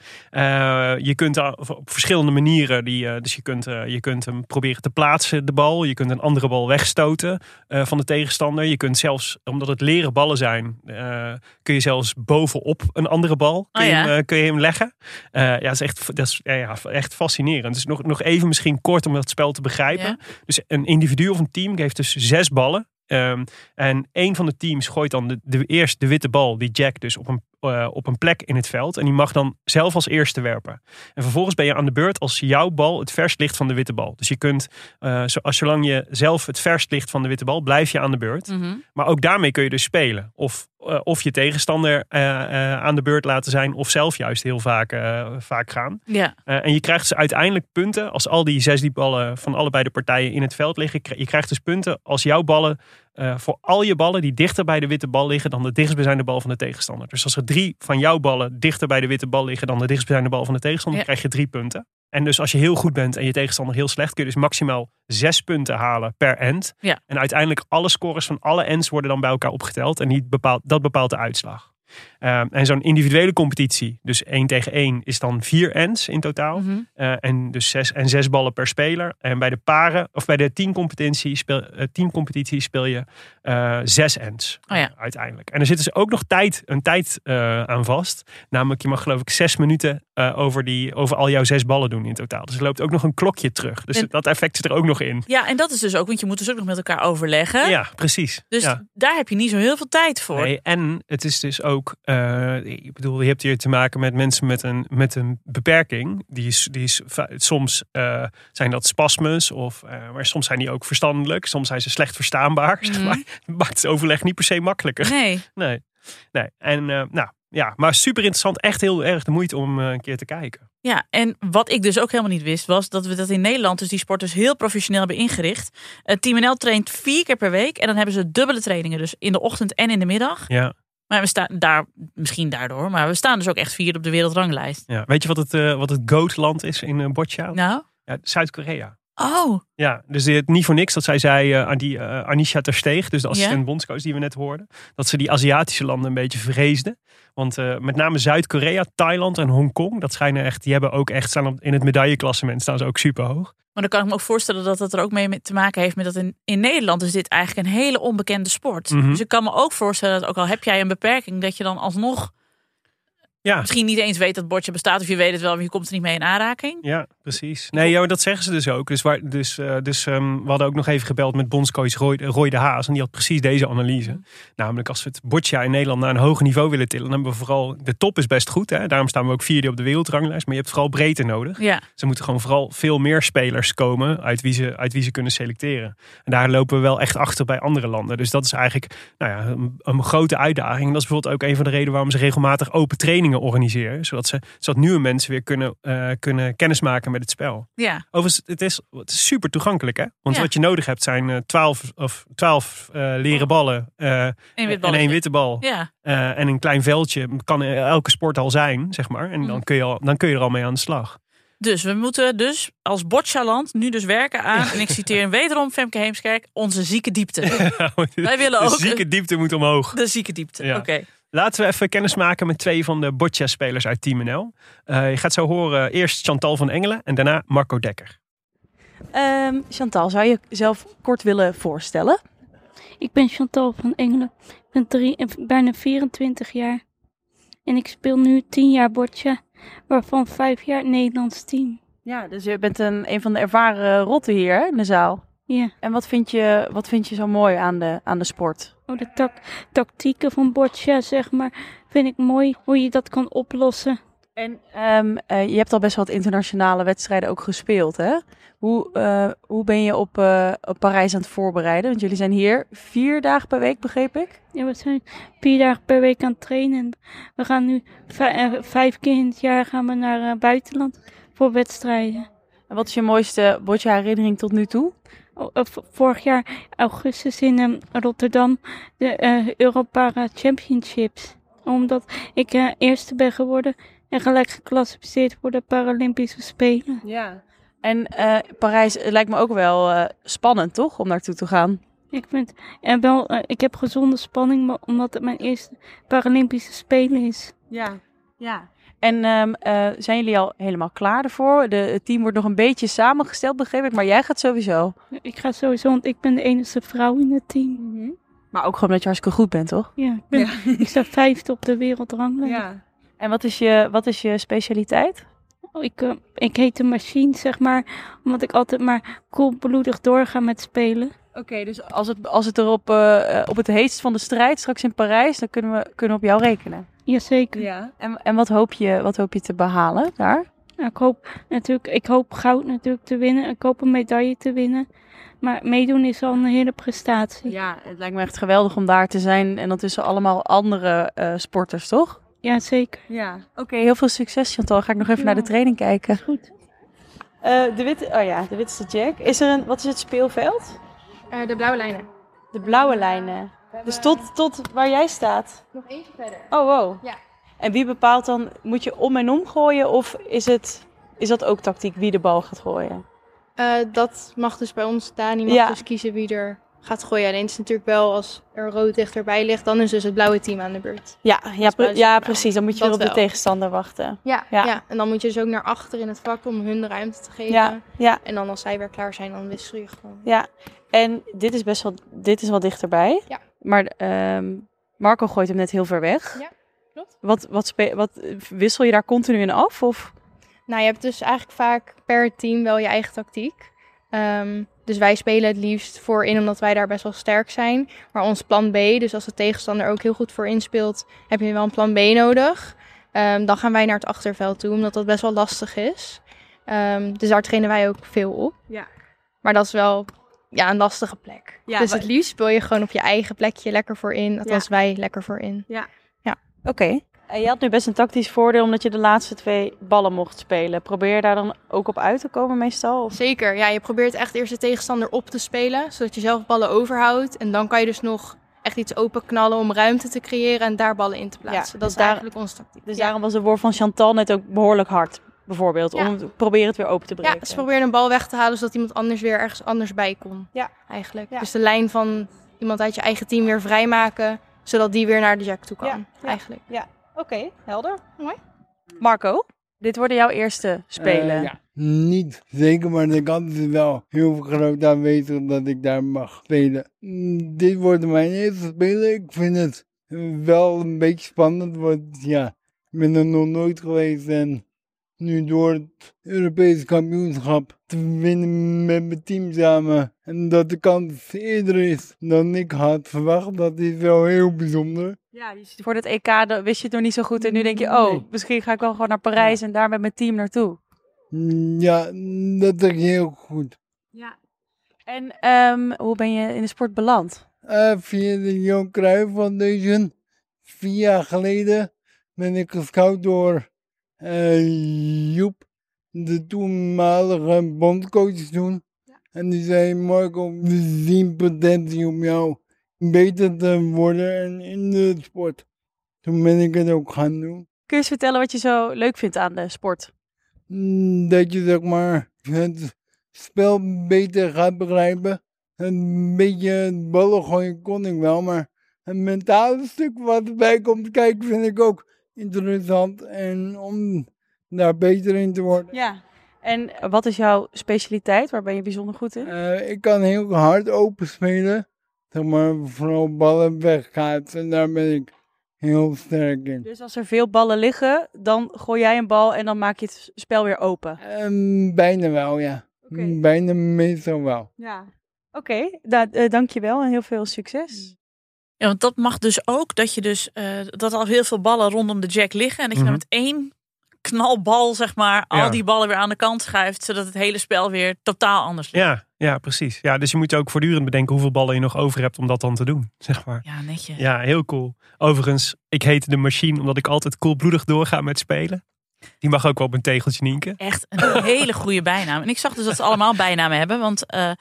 Je kunt op verschillende manieren, die, dus je kunt, je kunt hem proberen te plaatsen, de bal. Je kunt een andere bal wegstoten eh, van de tegenstander. Je kunt zelfs, omdat het leren ballen zijn, eh, kun je zelfs bovenop een andere bal kun Oh je, ja. hem, eh, kun je hem leggen. Ja, dat is echt, dat is, ja, echt fascinerend. Dus nog, nog even misschien kort om dat spel te begrijpen. Ja. Dus een individu of een team geeft dus zes ballen. Ehm, en één van de teams gooit dan de, de, eerst de witte bal, die Jack, dus op een, eh, op een plek in het veld. En die mag dan zelf als eerste werpen. En vervolgens ben je aan de beurt als jouw bal het verst ligt van de witte bal. Dus je kunt, zo, als zolang je zelf het verst ligt van de witte bal, blijf je aan de beurt. Mhm. Maar ook daarmee kun je dus spelen. Of, eh, of je tegenstander aan de beurt laten zijn, of zelf juist heel vaak, vaak gaan. ja. En je krijgt dus uiteindelijk punten als al die zes die ballen van allebei de partijen in het veld liggen. Je krijgt dus punten als jouw ballen, voor al je ballen die dichter bij de witte bal liggen dan de dichtstbijzijnde bal van de tegenstander. Dus als er drie van jouw ballen dichter bij de witte bal liggen dan de dichtstbijzijnde bal van de tegenstander, Ja. krijg je drie punten. En dus als je heel goed bent en je tegenstander heel slecht, kun je dus maximaal zes punten halen per end. Ja. En uiteindelijk alle scores van alle ends worden dan bij elkaar opgeteld. En die bepaalt, dat bepaalt de uitslag. Ehm, en zo'n individuele competitie, dus één tegen één, is dan vier ends in totaal. Mhm. Eh, en dus zes en zes ballen per speler. En bij de paren, of bij de teamcompetitie speel, eh, teamcompetitie speel je eh, zes ends Oh ja. uiteindelijk. En er zit dus ook nog tijd, een tijd aan vast. Namelijk, je mag geloof ik zes minuten over, die, over al jouw zes ballen doen in totaal. Dus er loopt ook nog een klokje terug. Dus En- dat effect zit er ook nog in. Ja, en dat is dus ook, want je moet dus ook nog met elkaar overleggen. Ja, precies. Dus ja. daar heb je niet zo heel veel tijd voor. Nee, en het is dus ook, eh, ik bedoel, je hebt hier te maken met mensen met een, met een beperking. Die is, die is soms eh, zijn dat spasmes, of, eh, maar soms zijn die ook verstandelijk. Soms zijn ze slecht verstaanbaar. *laughs* Zeg Mhm. maar. Maakt het overleg niet per se makkelijker. Nee. Nee, nee. En nou ja, maar super interessant. Echt heel erg de moeite om een keer te kijken. Ja, en wat ik dus ook helemaal niet wist, was dat we dat in Nederland dus die sporters heel professioneel hebben ingericht. Het Team NL traint vier keer per week en dan hebben ze dubbele trainingen, dus in de ochtend en in de middag. Ja, Maar we staan daar, misschien daardoor, maar we staan dus ook echt vier op de wereldranglijst. ja. Weet je wat het, eh wat het goat-land is in uh, boccia? Nou, Ja, Zuid-Korea. Oh, Ja, dus dit, niet voor niks dat zij zei eh, aan die eh, Anisha Tersteeg, dus de assistent Ja. bondscoach die we net hoorden, dat ze die Aziatische landen een beetje vreesden. Want eh, met name Zuid-Korea, Thailand en Hongkong, dat schijnen echt, die hebben ook echt staan op, in het medailleklassement staan ze ook super hoog. maar dan kan ik me ook voorstellen dat dat er ook mee te maken heeft met dat in, in Nederland is dit eigenlijk een hele onbekende sport. Mhm. Dus ik kan me ook voorstellen dat ook al heb jij een beperking, dat je dan alsnog Ja, misschien niet eens weet dat bordje bestaat of je weet het wel, maar je komt er niet mee in aanraking. ja, precies. Nee, ja, maar dat zeggen ze dus ook. Dus, waar, dus, eh, dus ehm, we hadden ook nog even gebeld met bondscoach Roy, Roy de Haas. En die had precies deze analyse. Namelijk als we het boccia in Nederland naar een hoger niveau willen tillen. Dan hebben we vooral, de top is best goed. Hè? Daarom staan we ook vierde op de wereldranglijst. Maar je hebt vooral breedte nodig. Ja, Ze moeten gewoon vooral veel meer spelers komen uit wie ze, uit wie ze kunnen selecteren. En daar lopen we wel echt achter bij andere landen. Dus dat is eigenlijk nou ja, een, een grote uitdaging. En dat is bijvoorbeeld ook een van de redenen waarom ze regelmatig open trainingen organiseren. Zodat, ze, zodat nieuwe mensen weer kunnen, eh, kunnen kennismaken met het spel. ja. Overigens, het is, het is super toegankelijk. Hè? Want Ja. wat je nodig hebt zijn eh, twaalf of 12 eh, leren ballen wit en één witte bal. Ja, en een klein veldje. Kan in elke sport al zijn, zeg maar. En Mhm. dan kun je, al, dan kun je er al mee aan de slag. dus we moeten dus als boccia-land nu dus werken aan, en ik *laughs* citeer wederom Femke Heemskerk, onze zieke diepte. *laughs* Wij willen de ook zieke diepte moet omhoog. de zieke diepte. Ja. Oké. Laten we even kennis maken met twee van de boccia-spelers uit Team NL. Eh, je gaat zo horen eerst Chantal van Engelen en daarna Marco Dekker. Ehm, Chantal, zou je jezelf kort willen voorstellen? Ik ben Chantal van Engelen. Ik ben drie, eh, bijna 24 jaar. En ik speel nu 10 jaar boccia, waarvan 5 jaar het Nederlands team. Ja, dus je bent een, een van de ervaren rotten hier hè, in de zaal. Ja, En wat vind je, wat vind je zo mooi aan de, aan de sport? Oh, de tak- tactieken van boccia, zeg maar, vind ik mooi hoe je dat kan oplossen. En ehm, eh, je hebt al best wat internationale wedstrijden ook gespeeld, hè? Hoe, eh, hoe ben je op, eh, op Parijs aan het voorbereiden? Want jullie zijn hier vier dagen per week, begreep ik? Ja, we zijn vier dagen per week aan het trainen. We gaan nu vij- vijf keer in het jaar gaan we naar buitenland voor wedstrijden. En wat is je mooiste boccia herinnering tot nu toe? Oh, eh, vorig jaar augustus in ehm, Rotterdam de eh Europara Championships. Omdat ik eh, eerste ben geworden en gelijk geclassificeerd voor de Paralympische Spelen. Ja. En Parijs lijkt me ook wel spannend, toch? Om naartoe te gaan. Ik, vind, en wel, ik heb gezonde spanning omdat het mijn eerste Paralympische Spelen is. Ja. ja. En ehm, eh, zijn jullie al helemaal klaar ervoor? De, het team wordt nog een beetje samengesteld, begreep ik. Maar jij gaat sowieso. Ik ga sowieso, want ik ben de enige vrouw in het team. Maar ook gewoon dat je hartstikke goed bent, toch? Ja, ik, ben, *laughs* ik sta vijfde op de wereldranglijst. En wat is je, wat is je specialiteit? Oh, ik, eh, ik heet de machine, zeg maar, omdat ik altijd maar koelbloedig doorga met spelen. Oké, dus als het, als het er op, eh, eh, op het heetst van de strijd straks in Parijs, dan kunnen we, kunnen we op jou rekenen. Jazeker. Ja. En, en wat, hoop je, wat hoop je te behalen daar? Nou, ik hoop natuurlijk, ik hoop goud natuurlijk te winnen. Ik hoop een medaille te winnen. Maar meedoen is al een hele prestatie. Ja, het lijkt me echt geweldig om daar te zijn. En dat tussen allemaal andere eh, sporters, toch? Ja, zeker. Ja. Oké, heel veel succes Chantal. Ga ik nog even Ja. naar de training kijken. Goed. Eh, de witte, oh ja, de witste jack. Is er een, wat is het speelveld? Eh, de blauwe lijnen. De blauwe lijnen. Dus tot, tot waar jij staat? Nog eentje verder. Oh, wow. Ja. En wie bepaalt dan, moet je om en om gooien of is, het, is dat ook tactiek wie de bal gaat gooien? Eh, dat mag dus bij ons. Dani mag Ja. dus kiezen wie er gaat gooien. Alleen het is natuurlijk wel als er rood dichterbij ligt, dan is dus het blauwe team aan de beurt. Ja, ja, pre- buiten ja blauw. precies. Dan moet je Dat weer op de wel. tegenstander wachten. Ja, Ja. ja. en dan moet je dus ook naar achter in het vak om hun de ruimte te geven. Ja, ja, En dan als zij weer klaar zijn, dan wissel je gewoon. ja. En dit is best wel, dit is wel dichterbij. Ja. Maar ehm, Marco gooit hem net heel ver weg. Ja, klopt. Wat, wat, wat wissel je daar continu in af? Of? Nou, je hebt dus eigenlijk vaak per team wel je eigen tactiek. Ehm, dus wij spelen het liefst voorin omdat wij daar best wel sterk zijn. Maar ons plan B, dus als de tegenstander ook heel goed voorin speelt, heb je wel een plan B nodig. Ehm, dan gaan wij naar het achterveld toe, omdat dat best wel lastig is. Ehm, dus daar trainen wij ook veel op. Ja. Maar dat is wel ja, een lastige plek. Ja, dus het liefst speel je gewoon op je eigen plekje lekker voorin. Althans wij lekker voorin. Oké. En je had nu best een tactisch voordeel omdat je de laatste twee ballen mocht spelen. Probeer je daar dan ook op uit te komen meestal? Of? Zeker, ja, je probeert echt eerst de tegenstander op te spelen, zodat je zelf ballen overhoudt. En dan kan je dus nog echt iets openknallen om ruimte te creëren en daar ballen in te plaatsen. Ja, dat dus is daar- eigenlijk onze tactiek. Dus ja. daarom was de woord van Chantal net ook behoorlijk hard, bijvoorbeeld. Ja. Om proberen het weer open te breken. ja, ze probeerden een bal weg te halen, zodat iemand anders weer ergens anders bij kon. Ja. Eigenlijk. Dus de lijn van iemand uit je eigen team weer vrijmaken, zodat die weer naar de jack toe kan. Ja, ja. Oké, helder. Mooi. Marco, dit worden jouw eerste spelen. Eh, ja. Niet zeker, maar de kans is wel heel groot aanwezig dat ik daar mag spelen. Mm, Dit wordt mijn eerste spelen. Ik vind het wel een beetje spannend, want ja, ik ben er nog nooit geweest en nu door het Europese kampioenschap te winnen met mijn team samen en dat de kans eerder is dan ik had verwacht, dat is wel heel bijzonder. Ja, voor het EK wist je het nog niet zo goed. En nu denk je, oh, Nee. misschien ga ik wel gewoon naar Parijs en daar met mijn team naartoe. Ja, dat is heel goed. Ja. En ehm, hoe ben je in de sport beland? Eh, via de Johan Cruijff Foundation. Vier jaar geleden ben ik gescout door eh, Joep, de toenmalige bondcoach toen. En die zei, Marco, we zien potentie om jou beter te worden in, in de sport. Toen ben ik het ook gaan doen. Kun je eens vertellen wat je zo leuk vindt aan de sport? Mm, Dat je zeg maar het spel beter gaat begrijpen. Een beetje ballen gooien kon ik wel, maar het mentale stuk wat erbij komt kijken vind ik ook interessant. En om daar beter in te worden. Ja. En wat is jouw specialiteit? Waar ben je bijzonder goed in? Eh, ik kan heel hard open spelen. Zeg maar vooral ballen wegkaatsen. En daar ben ik heel sterk in. Dus als er veel ballen liggen, dan gooi jij een bal en dan maak je het spel weer open. Ehm, bijna wel, ja. Bijna meestal wel. Ja. Oké, nou, eh, dankjewel en heel veel succes. Ja, want dat mag dus ook dat je dus eh, dat al heel veel ballen rondom de jack liggen en dat je dan Mhm. met één knalbal zeg maar Ja. al die ballen weer aan de kant schuift, zodat het hele spel weer totaal anders ligt. Ja, ja, precies. Ja, dus je moet ook voortdurend bedenken hoeveel ballen je nog over hebt om dat dan te doen, zeg maar. Ja, netjes. Ja, heel cool. Overigens, ik heet de machine omdat ik altijd koelbloedig doorga met spelen. Die mag ook wel op een tegeltje nienken. Echt een hele goede bijnaam. En ik zag dus dat ze allemaal bijnamen hebben. Want eh,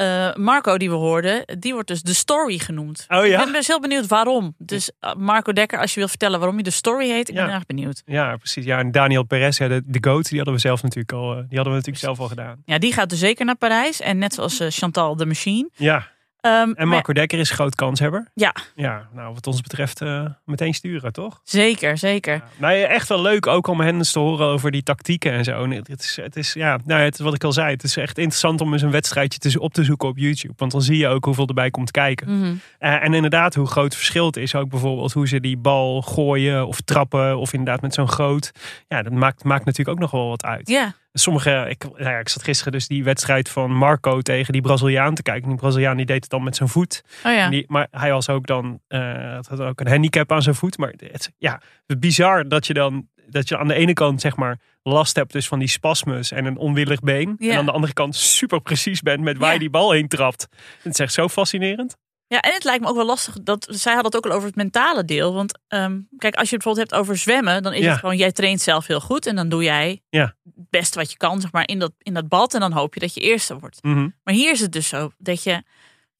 eh, Marco, die we hoorden, die wordt dus de Story genoemd. Oh Ik ja? ben dus heel benieuwd waarom. Dus eh, Marco Dekker, als je wilt vertellen waarom je de Story heet, ik Ja. ben erg benieuwd. Ja, precies. Ja, en Daniel Perez, ja, de, de GOAT, die hadden we zelf natuurlijk al, eh, die hadden we natuurlijk zelf al gedaan. Ja, die gaat dus zeker naar Parijs. En net zoals Chantal de Machine. Ja, Ehm, en maar- Marco Dekker is groot kanshebber. Ja. Ja, nou wat ons betreft eh, meteen sturen, toch? Zeker, zeker. Ja. Nou, echt wel leuk ook om hen eens te horen over die tactieken en zo. En het, is, het is, ja, nou, het, wat ik al zei, het is echt interessant om eens een wedstrijdje te, op te zoeken op YouTube. Want dan zie je ook hoeveel erbij komt kijken. Mhm. Eh, en inderdaad, hoe groot het verschil het is. Ook bijvoorbeeld hoe ze die bal gooien of trappen. Of inderdaad met zo'n groot. Ja, dat maakt, maakt natuurlijk ook nog wel wat uit. Ja, Sommige, ik, nou ja, ik zat gisteren dus die wedstrijd van Marco tegen die Braziliaan te kijken. Die Braziliaan die deed het dan met zijn voet. oh ja. Die, maar hij was ook dan, eh, had ook een handicap aan zijn voet. Maar het, ja, bizar dat je dan, dat je aan de ene kant zeg maar last hebt dus van die spasmus en een onwillig been. Ja. En aan de andere kant super precies bent met waar je die bal heen trapt. Het is echt zo fascinerend. Ja, en het lijkt me ook wel lastig. Dat, zij had het ook al over het mentale deel. Want ehm, kijk, als je het bijvoorbeeld hebt over zwemmen, dan is Ja. het gewoon, jij traint zelf heel goed. En dan doe jij Ja. het beste wat je kan, zeg maar, in dat, in dat bad. En dan hoop je dat je eerste wordt. Mhm. Maar hier is het dus zo dat je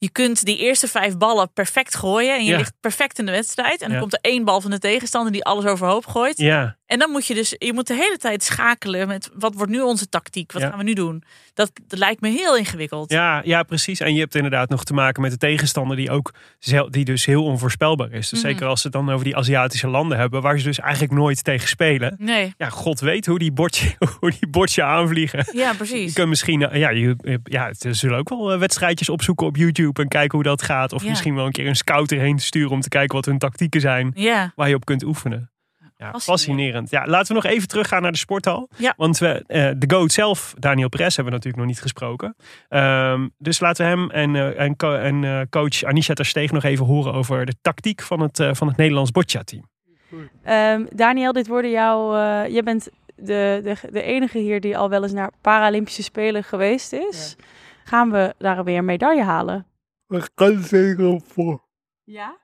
Je kunt die eerste vijf ballen perfect gooien. En je Ja. ligt perfect in de wedstrijd. En dan Ja. komt er één bal van de tegenstander die alles overhoop gooit. Ja, En dan moet je dus, je moet de hele tijd schakelen met wat wordt nu onze tactiek? Wat gaan we nu doen? Dat, dat lijkt me heel ingewikkeld. ja, ja, precies. En je hebt inderdaad nog te maken met de tegenstander die ook die dus heel onvoorspelbaar is. Dus Mhm. zeker als ze het dan over die Aziatische landen hebben, waar ze dus eigenlijk nooit tegen spelen. Nee, Ja, god weet hoe die bordje, *laughs* hoe die bordje aanvliegen. ja Je precies. kunt misschien, eh, ja, je, ja, ze zullen ook wel eh, wedstrijdjes opzoeken op YouTube en kijken hoe dat gaat. Of Ja. misschien wel een keer een scout erheen te sturen om te kijken wat hun tactieken zijn Ja, waar je op kunt oefenen. Ja, Fascinerend. Ja, laten we nog even teruggaan naar de sporthal. Ja. Want we, eh, de GOAT zelf, Daniel Perez, hebben we natuurlijk nog niet gesproken. Ehm, dus laten we hem en, eh, en, co- en eh, coach Anisha Tersteeg nog even horen over de tactiek van het, eh, van het Nederlands boccia-team. Ehm, Daniel, dit worden jouw. eh je bent de, de, de enige hier die al wel eens naar Paralympische Spelen geweest is. Gaan we daar weer een medaille halen? We gaan zeker op voor. Ja.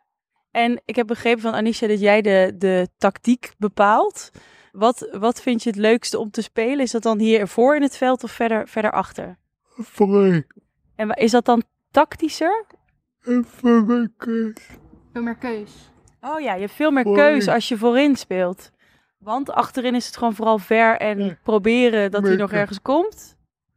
En ik heb begrepen van Anisha dat jij de, de tactiek bepaalt. Wat, wat vind je het leukste om te spelen? Is dat dan hier voor in het veld of verder, verder achter? Voor En is dat dan tactischer? even mijn keus. Veel meer keus. Oh ja, je hebt veel meer keuze als je voorin speelt. Want achterin is het gewoon vooral ver en Ja. proberen dat hij nog ergens komt.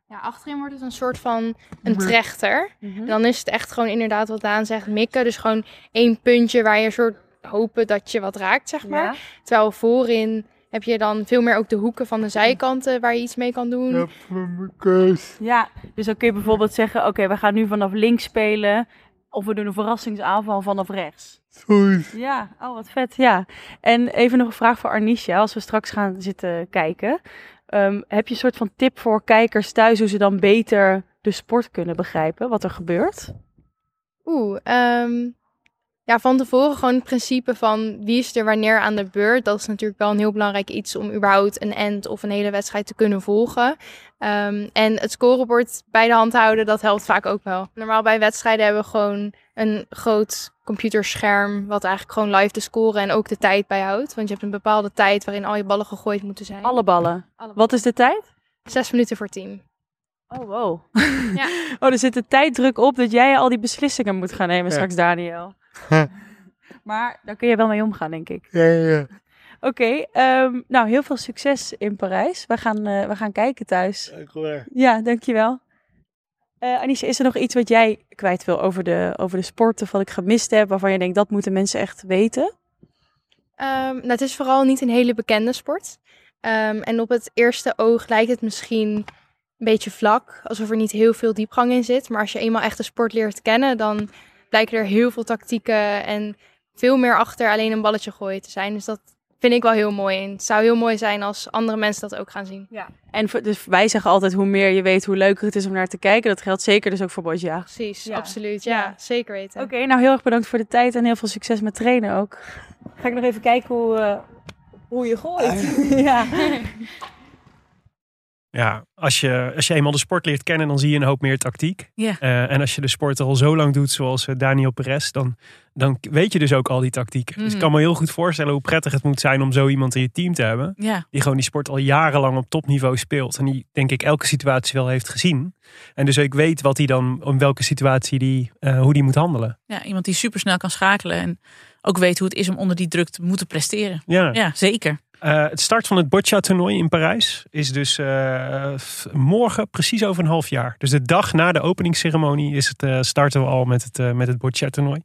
Ja, achterin wordt het een soort van een trechter. En dan is het echt gewoon inderdaad wat Daan zegt, mikken. Dus gewoon één puntje waar je soort hopen dat je wat raakt, zeg maar. Ja. Terwijl voorin heb je dan veel meer ook de hoeken van de zijkanten waar je iets mee kan doen. Mijn keus. Ja, dus dan kun je bijvoorbeeld zeggen: Oké, we gaan nu vanaf links spelen. Of we doen een verrassingsaanval vanaf rechts. Zoiets. Ja, oh wat vet. Ja. En even nog een vraag voor Arnisha. Als we straks gaan zitten kijken. Ehm, heb je een soort van tip voor kijkers thuis hoe ze dan beter de sport kunnen begrijpen? Wat er gebeurt? Oeh, ehm, ja, van tevoren gewoon het principe van wie is er wanneer aan de beurt. Dat is natuurlijk wel een heel belangrijk iets om überhaupt een end of een hele wedstrijd te kunnen volgen. Ehm, en het scorebord bij de hand houden, dat helpt vaak ook wel. Normaal bij wedstrijden hebben we gewoon een groot computerscherm, wat eigenlijk gewoon live de score en ook de tijd bijhoudt. Want je hebt een bepaalde tijd waarin al je ballen gegooid moeten zijn. Alle ballen. Alle Wat is de tijd? Zes minuten voor team. Oh, wow. Ja. *laughs* Oh, er zit een tijddruk op dat jij al die beslissingen moet gaan nemen Ja. straks, Daniel. *laughs* Maar daar kun je wel mee omgaan, denk ik. Ja, ja. Oké, ehm, nou heel veel succes in Parijs. We gaan, eh, we gaan kijken thuis. Dankjewel. Ja, dankjewel. Eh Anisha, is er nog iets wat jij kwijt wil over de, over de sport of wat ik gemist heb, waarvan je denkt dat moeten mensen echt weten? Ehm, nou, het is vooral niet een hele bekende sport. Ehm, en op het eerste oog lijkt het misschien een beetje vlak, alsof er niet heel veel diepgang in zit. Maar als je eenmaal echt de sport leert kennen, dan blijken er heel veel tactieken en veel meer achter alleen een balletje gooien te zijn. Dus dat vind ik wel heel mooi. En het zou heel mooi zijn als andere mensen dat ook gaan zien. En voor- dus wij zeggen altijd hoe meer je weet, hoe leuker het is om naar te kijken. Dat geldt zeker dus ook voor Bosja. Precies, Ja. absoluut. Ja, Ja. zeker weten. Oké, nou heel erg bedankt voor de tijd en heel veel succes met trainen ook. Ga ik nog even kijken hoe, eh, hoe je gooit. *laughs* ja. *laughs* Ja, als je, als je eenmaal de sport leert kennen, dan zie je een hoop meer tactiek. Ja. Eh, en als je de sport al zo lang doet, zoals eh, Daniel Perez, dan, dan weet je dus ook al die tactieken. Dus ik Mhm. kan me heel goed voorstellen hoe prettig het moet zijn om zo iemand in je team te hebben. Ja, Die gewoon die sport al jarenlang op topniveau speelt. En die denk ik elke situatie wel heeft gezien. En dus ook weet wat hij dan, om welke situatie die, eh, hoe die moet handelen. ja, iemand die supersnel kan schakelen en ook weet hoe het is om onder die druk te moeten presteren. Ja. Ja, zeker. Eh, het start van het boccia-toernooi in Parijs is dus eh, morgen, precies over een half jaar. Dus de dag na de openingsceremonie is het, eh, starten we al met het, met het boccia-toernooi.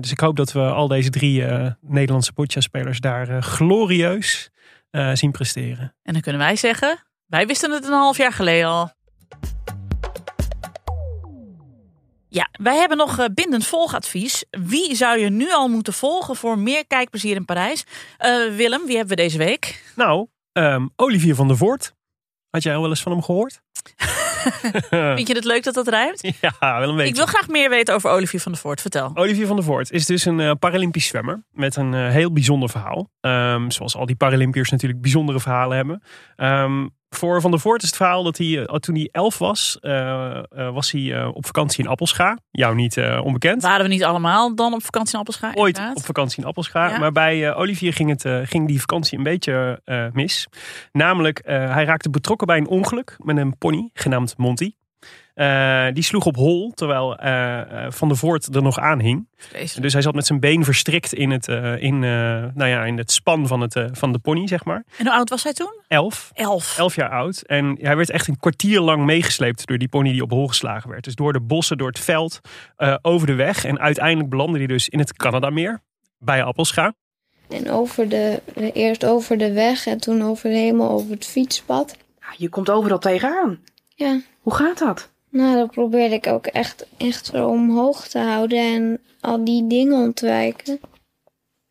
Dus ik hoop dat we al deze drie Nederlandse boccia-spelers daar glorieus zien presteren. En dan kunnen wij zeggen, wij wisten het een half jaar geleden al. Ja, wij hebben nog eh, bindend volgadvies. Wie zou je nu al moeten volgen voor meer kijkplezier in Parijs? Eh, Willem, wie hebben we deze week? Nou, ehm, Olivier van der Voort. Had jij al wel eens van hem gehoord? *laughs* Vind je het leuk dat dat rijmt? *laughs* ja, wel een beetje. Ik wil graag meer weten over Olivier van der Voort. Vertel. Olivier van der Voort is dus een eh, Paralympisch zwemmer met een heel bijzonder verhaal. Ehm, zoals al die Paralympiërs natuurlijk bijzondere verhalen hebben. Ehm, voor Van der Voort is het verhaal dat hij, eh, toen hij elf was, eh, eh, was hij op vakantie in Appelscha. Jou niet onbekend. Waren we niet allemaal dan op vakantie in Appelscha? Ooit inderdaad? op vakantie in Appelscha. Ja. Maar bij Olivier ging, het, ging die vakantie een beetje mis. Namelijk, hij raakte betrokken bij een ongeluk met een pony genaamd Monty. Eh, die sloeg op hol, terwijl eh, eh, Van der Voort er nog aan hing. Dus hij zat met zijn been verstrikt in het, eh, in, eh, nou ja, in het span van, het, van de pony, zeg maar. En hoe oud was hij toen? Elf. Elf. Elf jaar oud. En hij werd echt een kwartier lang meegesleept door die pony die op hol geslagen werd. Dus door de bossen, door het veld, eh, over de weg. En uiteindelijk belandde hij dus in het Canadameer, bij Appelscha. En over de, eerst over de weg en toen over helemaal over het fietspad. Je komt overal tegenaan. Ja. Hoe gaat dat? Nou, dat probeerde ik ook echt, echt zo omhoog te houden en al die dingen ontwijken.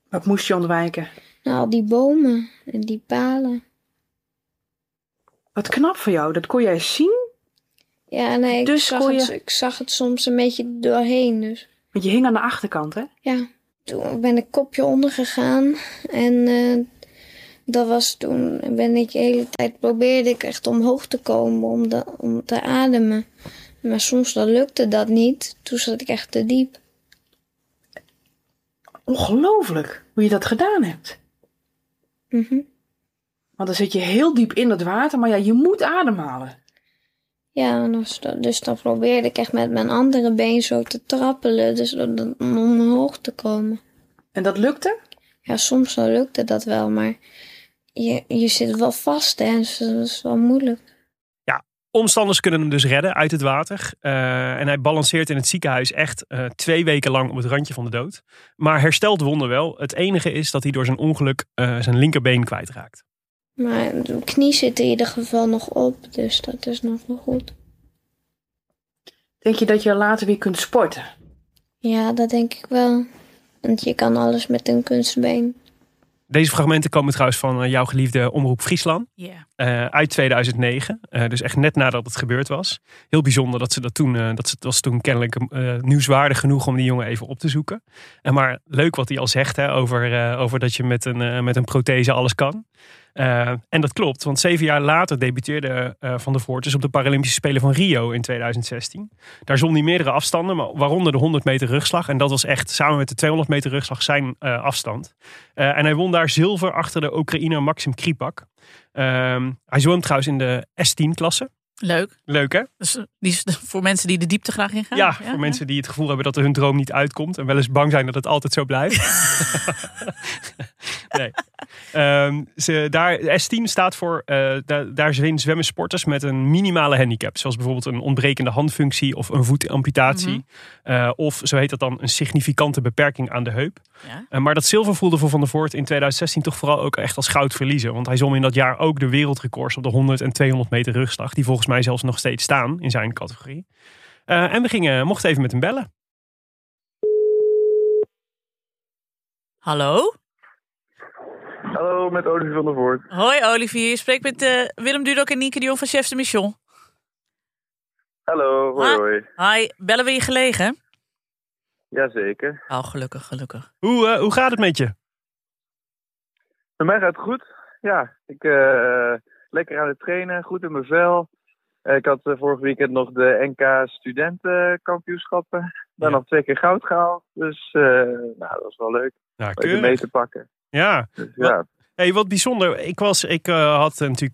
Wat moest je ontwijken? Nou, al die bomen en die palen. Wat knap van jou, dat kon jij zien? Ja, nee, ik, Dus zag het, ik zag het soms een beetje doorheen. Dus Want je hing aan de achterkant, hè? ja, toen ben ik kopje onder gegaan. En eh, dat was toen, ben ik de hele tijd probeerde ik echt omhoog te komen om, de, om te ademen. Maar soms dan lukte dat niet. Toen zat ik echt te diep. Ongelooflijk hoe je dat gedaan hebt. Mhm. Want dan zit je heel diep in het water, maar ja, je moet ademhalen. Ja, dus, dan probeerde ik echt met mijn andere been zo te trappelen. Dus om om omhoog te komen. En dat lukte? Ja, soms dan lukte dat wel, maar je, je zit wel vast hè. Dus dat is wel moeilijk. Omstanders kunnen hem dus redden uit het water. Eh, en hij balanceert in het ziekenhuis echt eh, twee weken lang op het randje van de dood. Maar herstelt wonderwel. Het enige is dat hij door zijn ongeluk eh, zijn linkerbeen kwijtraakt. Maar de knie zit in ieder geval nog op, dus dat is nog wel goed. Denk je dat je later weer kunt sporten? Ja, dat denk ik wel. Want je kan alles met een kunstbeen. Deze fragmenten komen trouwens van eh, jouw geliefde Omroep Friesland. Ja. eh, uit 2009. Eh, dus echt net nadat het gebeurd was. Heel bijzonder dat ze dat toen, eh, dat ze- het was toen kennelijk nieuwswaardig genoeg om die jongen even op te zoeken. En maar leuk wat hij al zegt hè, over, over dat je met een, met een prothese alles kan. Eh, en dat klopt, want zeven jaar later debuteerde eh, Van der Voort dus op de Paralympische Spelen van Rio in 2016. Daar zwom hij meerdere afstanden, maar waaronder de 100 meter rugslag. En dat was echt samen met de 200 meter rugslag zijn eh, afstand. En hij won daar zilver achter de Oekraïner Maxim Kripak. Ehm, hij zwom trouwens in de S10-klasse. Leuk. Leuk hè? Dus, eh, die is *laughs* voor mensen die de diepte graag ingaan. Ja, voor mensen die het gevoel hebben dat hun droom niet uitkomt. En wel eens bang zijn dat het altijd zo blijft. *laughs* nee. Ehm, ze, daar, de S10 staat voor, eh, daar, daar zwem- zwemmen sporters met een minimale handicap. Zoals bijvoorbeeld een ontbrekende handfunctie of een voetamputatie. Mhm. Eh, of zo heet dat dan een significante beperking aan de heup. Ja. Maar dat zilver voelde voor Van der Voort in 2016 toch vooral ook echt als goud verliezen. Want hij zwom in dat jaar ook de wereldrecords op de 100 en 200 meter rugslag. Die volgens mij zelfs nog steeds staan in zijn categorie. Eh, en we gingen, mochten even met hem bellen. Hallo? Hallo, met Olivier van der Voort. Hoi Olivier, je spreekt met eh, Willem Dudok en Nienke de Jong van Chefs de Mission. Hallo, hoi Hi. hoi. Hi, bellen we je gelegen? Jazeker. Oh, gelukkig, gelukkig. Hoe, eh, hoe gaat het met je? Bij mij gaat het goed. Ja, ik eh lekker aan het trainen, goed in mijn vel. Eh, ik had eh, vorig weekend nog de NK studentenkampioenschappen. Daar nog twee keer goud gehaald. Dus eh, nou, dat was wel leuk. Ja, Om mee te pakken. Ja. Dus, ja. Hey, wat bijzonder. Ik, was, ik had natuurlijk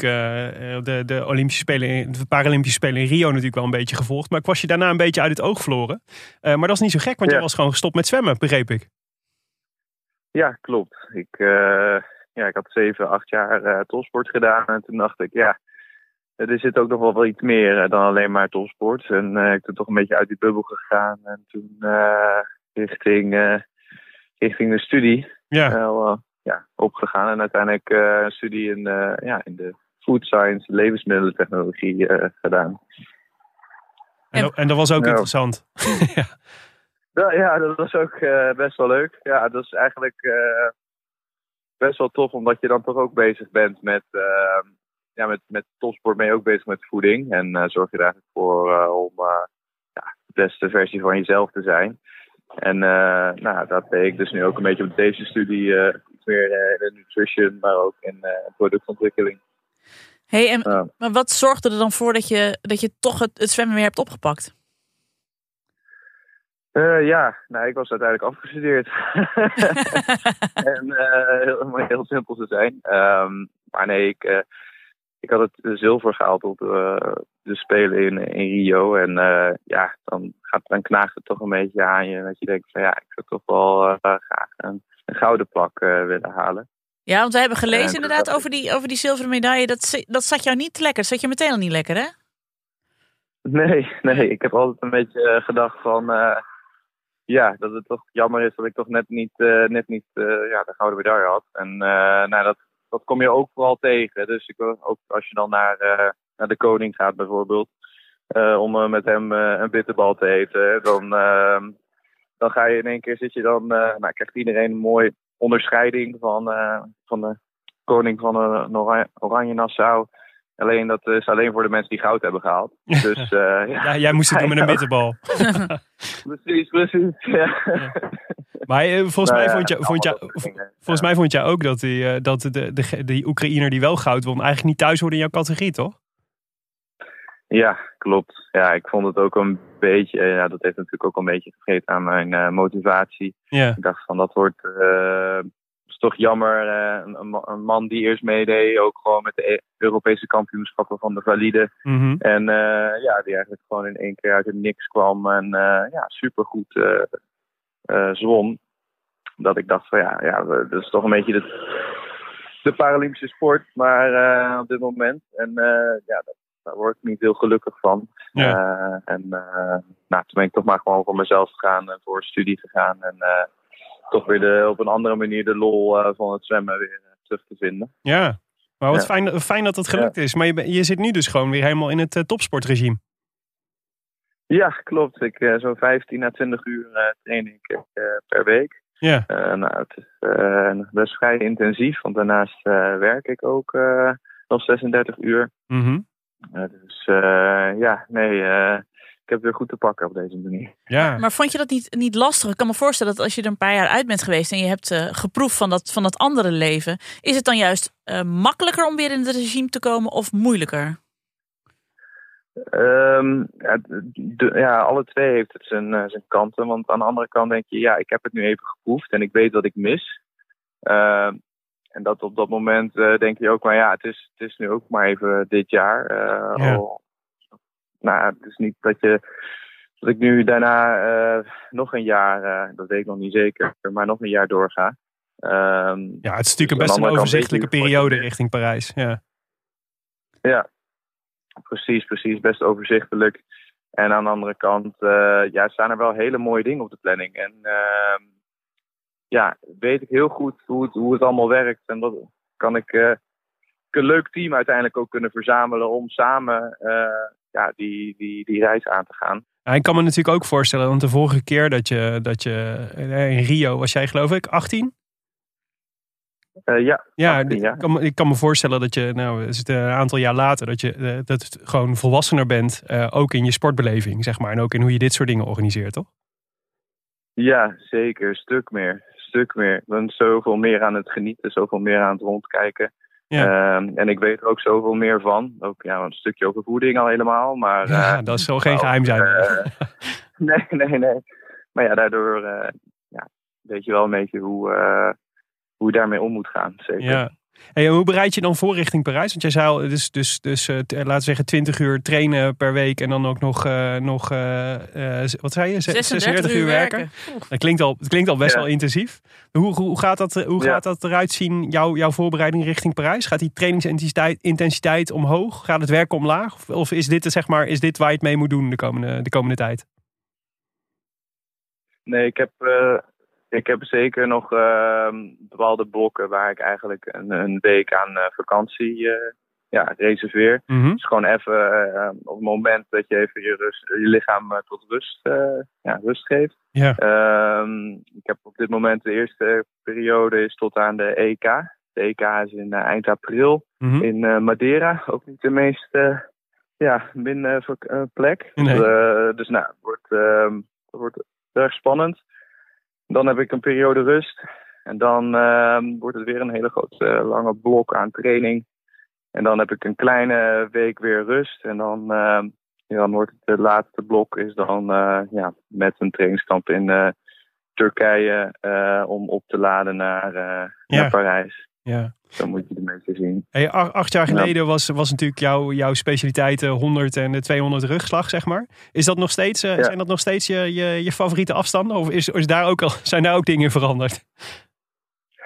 de, de Olympische Spelen, de Paralympische Spelen in Rio natuurlijk wel een beetje gevolgd. Maar ik was je daarna een beetje uit het oog verloren. Maar dat is niet zo gek, want je Ja. was gewoon gestopt met zwemmen, begreep ik. Ja, klopt. Ik, ja, ik had zeven, acht jaar topsport gedaan. En toen dacht ik, ja, er zit ook nog wel, wel iets meer eh, dan alleen maar topsport. En eh, ik ben toch een beetje uit die bubbel gegaan. En toen eh, richting, eh, richting de studie Ja. eh, ja, opgegaan. En uiteindelijk eh, een studie in, eh, ja, in de food science, levensmiddelentechnologie eh, gedaan. En, dat- en dat was ook Ja. interessant. *laughs* Ja, ja, dat was ook eh, best wel leuk. Ja, dat is eigenlijk eh, best wel tof, omdat je dan toch ook bezig bent met, ja, met, met topsport ben je ook bezig met voeding. En eh, zorg je er eigenlijk voor eh, om eh, ja, de beste versie van jezelf te zijn. En nou, dat deed ik dus nu ook een beetje op deze studie. iets meer in de nutrition, maar ook in productontwikkeling. Hey, en, Ja. maar wat zorgde er dan voor dat je, dat je toch het, het zwemmen weer hebt opgepakt? Ja, nou, ik was uiteindelijk afgestudeerd. *laughs* *laughs* en eh, heel, heel simpel te zijn. Ehm, maar nee, ik, ik had het zilver gehaald op de, de Spelen in, in Rio. En eh, ja, dan, gaat, dan knaagt het toch een beetje aan je. Dat je denkt van ja, ik zou toch wel eh, graag een, een gouden plak eh, willen halen. Ja, want we hebben gelezen En inderdaad over die, over die zilveren medaille. Dat, dat zat jou niet lekker. Dat zat je meteen al niet lekker, hè? Nee, nee, ik heb altijd een beetje gedacht van ja, dat het toch jammer is dat ik toch net niet, net niet ja, de gouden medaille had. En nou, dat, dat kom je ook vooral tegen. Dus ik ook als je dan naar, eh, naar de koning gaat bijvoorbeeld, eh, om eh, met hem een bitterbal te eten, dan, eh, dan ga je in één keer zit je dan, nou krijgt iedereen een mooie onderscheiding van, van de koning van Oranje Nassau. Alleen dat is alleen voor de mensen die goud hebben gehaald. *laughs* Dus, eh, ja. Ja, jij moest het doen met een *laughs* bitterbal. *laughs* precies, precies. Ja. Maar eh, volgens, Nou mij vond je, je, volgens mij vond jij ook dat, die, eh, dat de, de, die Oekraïner die wel goud won eigenlijk niet thuis hoorde in jouw categorie, toch? Ja, klopt. Ja, ik vond het ook een beetje, ja, dat heeft natuurlijk ook een beetje vergeten aan mijn motivatie. Ja. Ik dacht van dat wordt, is toch jammer. eh, een, een ma- een man die eerst meedeed, ook gewoon met de E- Europese kampioenschappen van de valide. Mhm. En eh, ja, die eigenlijk gewoon in één keer uit het niks kwam en eh, ja, supergoed zwom. Dat ik dacht van ja, ja, dat is toch een beetje de, de Paralympische sport, maar op dit moment. En ja, dat, daar word ik niet heel gelukkig van. Ja. En nou, toen ben ik toch maar gewoon voor mezelf gegaan en voor studie gegaan. En toch weer de, op een andere manier de lol eh, van het zwemmen weer eh, terug te vinden. Ja. Maar wat Ja. fijn, fijn dat het gelukt is. Maar je, je zit nu dus gewoon weer helemaal in het eh, topsportregime. Ja, klopt. Ik, eh, zo'n 15 à 20 uur train ik eh, per week. Ja. Nou, het is best vrij intensief, want daarnaast werk ik ook nog 36 uur. Eh, dus ja, nee, ik heb het weer goed te pakken op deze manier. Ja. Maar vond je dat niet, niet lastig? Ik kan me voorstellen dat als je er een paar jaar uit bent geweest en je hebt eh, geproefd van dat, van dat andere leven, is het dan juist eh, makkelijker om weer in het regime te komen of moeilijker? Ehm, ja, de- ja, alle twee heeft het zijn, eh, zijn kanten. Want aan de andere kant denk je, ja, ik heb het nu even geproefd en ik weet wat ik mis. Ehm, en dat op dat moment eh, denk je ook, maar ja, het is, het is nu ook maar even dit jaar. Eh, Ja. al- nou, het is niet dat je dat ik nu daarna eh, nog een jaar, eh, dat weet ik nog niet zeker, maar nog een jaar doorga. Ehm, Ja, het is natuurlijk dus een best een overzichtelijke periode richting Parijs. Ja. Ja, precies, precies. Best overzichtelijk. En aan de andere kant, eh, ja, staan er wel hele mooie dingen op de planning. En ehm, ja, weet ik heel goed hoe het, hoe het allemaal werkt. En dat kan ik een leuk team uiteindelijk ook kunnen verzamelen om samen ja, die, die, die reis aan te gaan. Ja, ik kan me natuurlijk ook voorstellen, want de vorige keer dat je, dat je eh, in Rio was jij geloof ik 18? Eh, ja, Ja, 18 jaar. Ik, kan, me- ik kan me voorstellen dat je, nou, we zitten een aantal jaar later, dat je eh, dat het gewoon volwassener bent, eh, ook in je sportbeleving, zeg maar, en ook in hoe je dit soort dingen organiseert, toch? Ja, zeker. Stuk meer. Stuk meer. Ik ben zoveel meer aan het genieten, zoveel meer aan het rondkijken. Ehm, en ik weet er ook zoveel meer van. Ook ja, een stukje over voeding al helemaal. Maar, Ja, eh, dat zal geen geheim zijn. eh, *laughs* nee, nee, nee. Maar ja, daardoor eh, ja, weet je wel een beetje hoe, hoe je daarmee om moet gaan. Zeker. Ja. Hey, hoe bereid je dan voor richting Parijs? Want jij zei al, dus, dus, dus eh, laten we zeggen 20 uur trainen per week en dan ook nog, eh, nog wat zei je? Zes- 36 uur werken. Dat klinkt al, het klinkt al best Ja. wel intensief. Hoe, hoe, gaat, dat, hoe Ja. gaat dat eruit zien, jouw, jouw voorbereiding richting Parijs? Gaat die trainingsintensiteit intensiteit omhoog? Gaat het werken omlaag? Of, of is, dit, zeg maar, is dit waar je het mee moet doen de komende, de komende tijd? Nee, ik heb, eh, ik heb zeker nog eh, bepaalde blokken waar ik eigenlijk een, een week aan eh, vakantie eh, ja, reserveer. Mhm. Dus gewoon even eh, op het moment dat je even je, rust, je lichaam tot rust, ja, rust geeft. Ja. Ehm, ik heb op dit moment de eerste periode is tot aan de EK. De EK is in eind april Mhm. in Madeira. Ook niet de meest eh, ja, min plek. Nee. Dus nou, het wordt, ehm, wordt erg spannend. Dan heb ik een periode rust. En dan ehm, wordt het weer een hele grote eh, lange blok aan training. En dan heb ik een kleine week weer rust. En dan, ehm, ja, dan wordt het de laatste blok is dan eh, ja, met een trainingskamp in eh, Turkije om op te laden naar, Ja. naar Parijs. Ja. Zo moet je de mensen zien. Hey, acht jaar Ja. geleden was, was natuurlijk jouw, jouw specialiteit eh, 100 en de 200 rugslag, zeg maar. Is dat nog steeds, eh, Ja. Zijn dat nog steeds je, je, je favoriete afstanden? Of is, is daar ook al, *laughs* zijn daar ook dingen veranderd? *laughs*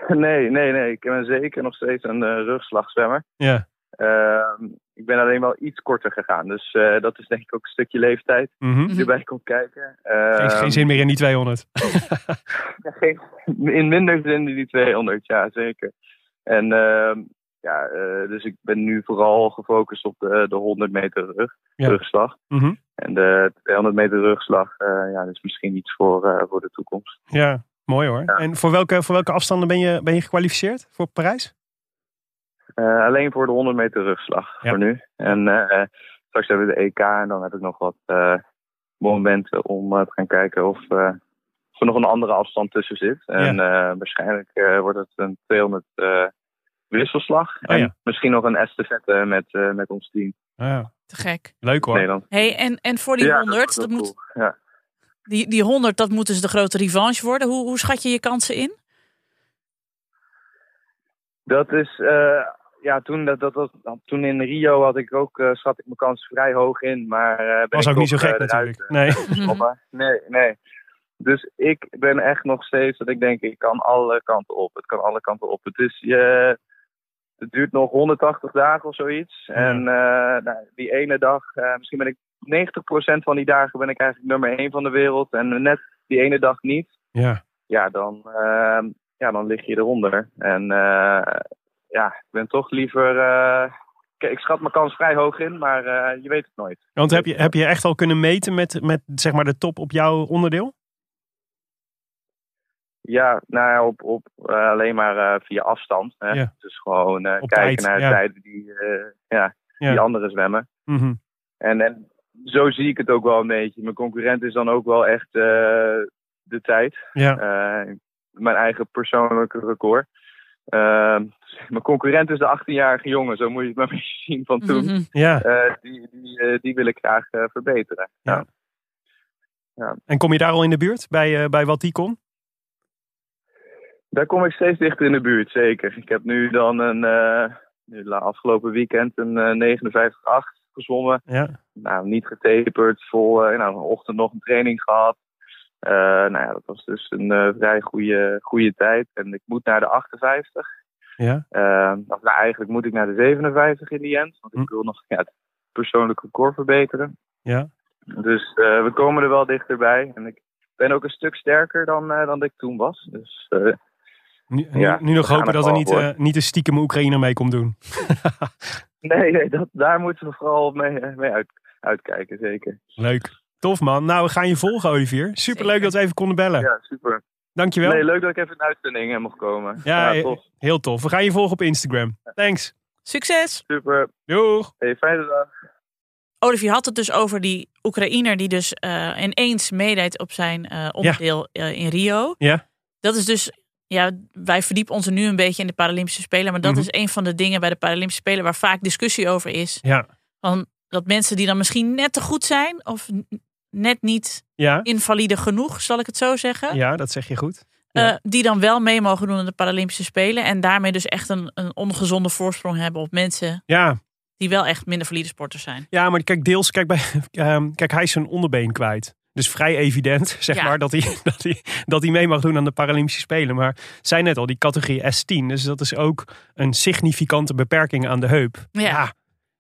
Nee, nee, nee. Ik ben zeker nog steeds een eh, rugslagzwemmer. Ja. Ehm, ik ben alleen wel iets korter gegaan. Dus eh, dat is denk ik ook een stukje leeftijd Mhm. die erbij komt kijken. Geen, Ehm, geen zin meer in die 200. Ja, *laughs* geen- in minder zin die 200, ja zeker. En ehm, ja, eh, dus ik ben nu vooral gefocust op de, de 100 meter rug, Ja. rugslag. Mhm. En de 200 meter rugslag, eh, ja, is misschien iets voor, eh, voor de toekomst. Ja, mooi hoor. En voor welke, voor welke afstanden ben je, ben je gekwalificeerd voor Parijs? Alleen voor de 100 meter rugslag voor nu. En eh, straks hebben we de EK en dan heb ik nog wat momenten om te gaan kijken of er nog een andere afstand tussen zit. En eh, waarschijnlijk eh, wordt het een 200 eh, wisselslag. Oh, en ja. misschien nog een estafette met, eh, met ons team. Ja. Te gek. Leuk hoor. Nederland. Hey, en, en voor die Ja, 100, is dat wel moet, cool. Ja. die, die 100, dat moet dus de grote revanche worden. Hoe, hoe schat je je kansen in? Dat is, eh, ja, toen, dat, dat, was- toen in Rio had ik ook, eh, schat ik mijn kans vrij hoog in. Maar eh, ben Was ik ook niet zo gek natuurlijk. Nee, *laughs* nee. Dus ik ben echt nog steeds dat ik denk, ik kan alle kanten op. Het kan alle kanten op. Het is, je het duurt nog 180 dagen of zoiets. En eh, nou, die ene dag, eh, misschien ben ik 90% van die dagen ben ik eigenlijk nummer 1 van de wereld. En net die ene dag niet. Ja. Ja, dan, eh, ja, dan lig je eronder. En eh, ja, ik ben toch liever... ik schat mijn kans vrij hoog in, maar je weet het nooit. Want heb je, heb je echt al kunnen meten met, met zeg maar de top op jouw onderdeel? Ja, nou ja, op, op, eh, alleen maar eh, via afstand. Hè. Ja. Dus gewoon eh, kijken tijd, naar ja. tijden die, eh, ja, Ja. die anderen zwemmen. Mhm. En, en zo zie ik het ook wel een beetje. Mijn concurrent is dan ook wel echt eh, de tijd. Ja. Eh, mijn eigen persoonlijke record. Ehm, mijn concurrent is de 18-jarige jongen, zo moet je het maar *laughs* een beetje zien van toen. Mhm. Ja. Eh, die, die, die wil ik graag eh, verbeteren. Ja. Ja. En kom je daar al in de buurt bij, eh, bij wat die kon? Daar kom ik steeds dichter in de buurt, zeker. Ik heb nu dan een, eh, nu afgelopen weekend een eh 59-8 gezwommen. Ja. Nou, niet getaperd, vol, eh, nou, vanochtend nog een training gehad. Eh, nou ja, dat was dus een vrij goede, goede tijd. En ik moet naar de 58. Ja. Nou, eigenlijk moet ik naar de 57 in die end. Want ik wil nog ja, het persoonlijk record verbeteren. Ja. Dus we komen er wel dichterbij. En ik ben ook een stuk sterker dan, dan ik toen was. Dus Nu, nu- Ja, nu nog hopen dat er niet, eh, niet een stiekem Oekraïner mee komt doen. *laughs* nee, nee dat, daar moeten we vooral mee, eh, mee uit, uitkijken, zeker. Leuk. Tof man. Nou, we gaan je volgen Olivier. Superleuk dat we even konden bellen. Ja, super. Dankjewel. Nee, leuk dat ik even in de uitzending eh, mocht komen. Ja, ja tof. heel tof. We gaan je volgen op Instagram. Thanks. Succes! Super. Doeg. Hey, fijne dag. Olivier had het dus over die Oekraïner die dus eh, ineens meedeed op zijn eh, onderdeel in Rio. Ja. Dat is dus, ja, wij verdiepen ons er nu een beetje in de Paralympische Spelen. Maar dat Mhm. is een van de dingen bij de Paralympische Spelen waar vaak discussie over is. Ja. Van dat mensen die dan misschien net te goed zijn of net niet Ja. invalide genoeg, zal ik het zo zeggen. Ja, dat zeg je goed. eh, die dan wel mee mogen doen aan de Paralympische Spelen. En daarmee dus echt een, een ongezonde voorsprong hebben op mensen Ja. die wel echt minder valide sporters zijn. Ja, maar kijk, deels, kijk, bij, *laughs* ehm, kijk, hij is zijn onderbeen kwijt. Dus vrij evident, *laughs* zeg Ja. maar, dat hij, dat, hij, dat hij mee mag doen aan de Paralympische Spelen. Maar zij net al, die categorie S10. Dus dat is ook een significante beperking aan de heup. Ja. Ja,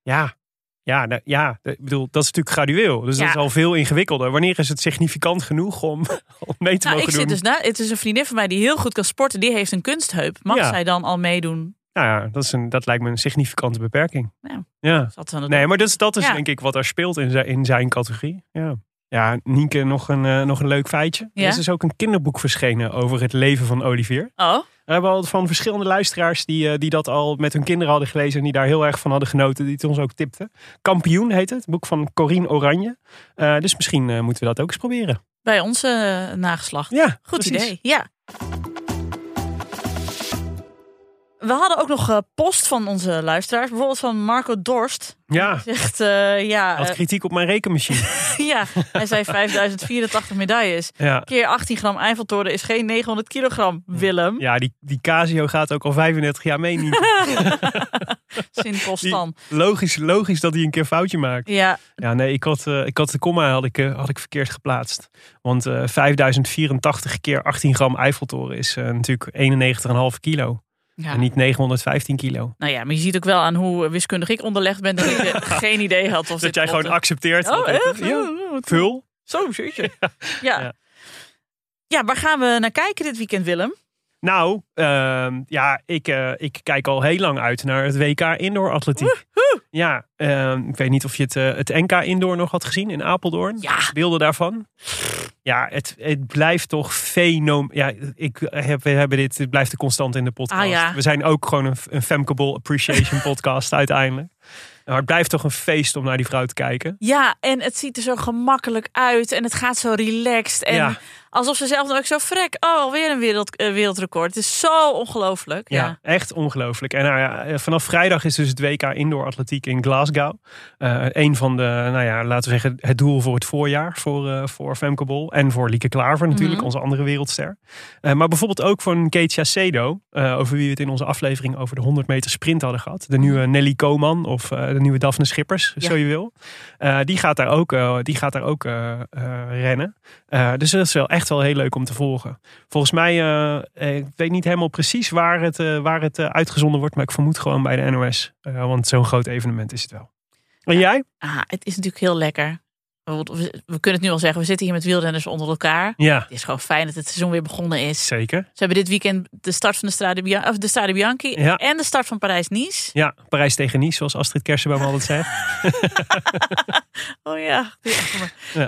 ja, ja, nou, ja, ik bedoel, dat is natuurlijk gradueel. Dus dat Ja. is al veel ingewikkelder. Wanneer is het significant genoeg om, om mee te Nou, ik mogen zit doen? dus na. Het is een vriendin van mij die heel goed kan sporten. Die heeft een kunstheup. Mag Ja. zij dan al meedoen? Nou ja, dat, is een, dat lijkt me een significante beperking. Ja. Ja. Het Nee, doen. maar dat is, dat is Ja. denk ik wat er speelt in zijn, in zijn categorie. Ja. Ja, Nienke, nog een, eh, nog een leuk feitje. Ja? Er is dus ook een kinderboek verschenen over het leven van Olivier. Oh, We hebben al van verschillende luisteraars die, eh, die dat al met hun kinderen hadden gelezen en die daar heel erg van hadden genoten, die het ons ook tipten. Kampioen heet het, het boek van Corine Oranje. Eh, dus misschien moeten we dat ook eens proberen. bij onze nageslacht. Ja, Goed precies. idee. Ja. We hadden ook nog eh, post van onze luisteraars. Bijvoorbeeld van Marco Dorst. Ja, zegt, eh, ja, had eh, kritiek op mijn rekenmachine. *laughs* ja, hij zei *laughs* 5084 medailles. Ja. Keer 18 gram Eiffeltoren is geen 900 kilogram, Willem. Ja, die, die Casio gaat ook al 35 jaar mee. Niet. *laughs* Sint. Logisch, logisch dat hij een keer foutje maakt. Ja, Ja, nee, ik had, ik had de komma had ik, had ik verkeerd geplaatst. Want eh 5084 keer 18 gram Eiffeltoren is natuurlijk 91,5 kilo. Ja. En niet 915 kilo. nou ja, maar je ziet ook wel aan hoe wiskundig ik onderlegd ben dat ik *laughs* eh, geen idee had of Dat dit jij gewoon accepteert. Oh, echt? Ja, Oh, vul. Zo. *laughs* Ja. Ja. ja. waar gaan we naar kijken dit weekend, Willem? Nou, ehm, ja, ik, eh, ik kijk al heel lang uit naar het WK Indoor Atletiek. Ja, ehm, ik weet niet of je het, eh, het NK Indoor nog had gezien in Apeldoorn. Ja. Beelden daarvan. Ja, het, het blijft toch fenom... Ja, ik heb, we hebben dit, het blijft de constant in de podcast. Ah, ja. We zijn ook gewoon een, een Femcable Appreciation *laughs* podcast uiteindelijk. Maar het blijft toch een feest om naar die vrouw te kijken. Ja, en het ziet er zo gemakkelijk uit en het gaat zo relaxed. En Ja. Alsof ze zelf dan ook zo frek. Oh, weer een wereld, eh, wereldrecord. Het is zo ongelooflijk. Ja, Ja. echt ongelooflijk. En nou ja, eh, vanaf vrijdag is dus het WK Indoor Atletiek in Glasgow. Eh een van de, nou ja, laten we zeggen, het doel voor het voorjaar voor, eh voor Femke Bol. En voor Lieke Klaver natuurlijk, Mhm. onze andere wereldster. Maar bijvoorbeeld ook voor Kate Chacedo, eh, over wie we het in onze aflevering over de 100 meter sprint hadden gehad. De nieuwe Nelly Koman of de nieuwe Daphne Schippers, Ja. zo je wil. Die gaat daar ook, die gaat daar ook rennen. Eh, dus dat is wel echt wel heel leuk om te volgen. Volgens mij, eh, eh, ik weet niet helemaal precies waar het, waar het uitgezonden wordt, maar ik vermoed gewoon bij de NOS. Want zo'n groot evenement is het wel. En jij? Ah, het is natuurlijk heel lekker. We, kunnen het nu al zeggen, we zitten hier met wielrenners onder elkaar. Ja, Het is gewoon fijn dat het seizoen weer begonnen is. zeker. Ze hebben dit weekend de start van de Strade, of de Strade Bianchi Ja. en de start van Parijs-Nice. Ja, Parijs tegen Nice, zoals Astrid Kersenboom *laughs* altijd zegt. *laughs* Oh ja.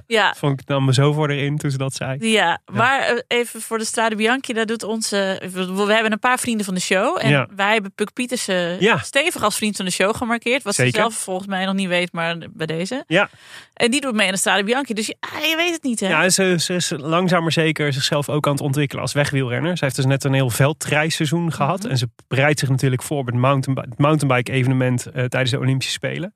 Ja. Vond ik nam me zo voor erin toen ze dat zei. Ja, maar eh, even voor de Strade Bianchi, daar doet onze. We, hebben een paar vrienden van de show. En Ja. wij hebben Puk Pietersen Ja. stevig als vriend van de show gemarkeerd. Wat Zeker. ze zelf volgens mij nog niet weet, maar bij deze. Ja, En die doet mee aan de Strade Bianchi. Dus je, ah, je weet het niet, hè? ja ze, ze is langzaam maar zeker zichzelf ook aan het ontwikkelen als wegwielrenner. Ze heeft dus net een heel veldreisseizoen gehad. Mhm. En ze bereidt zich natuurlijk voor op het mountainbi- het mountainbike evenement eh, tijdens de Olympische Spelen.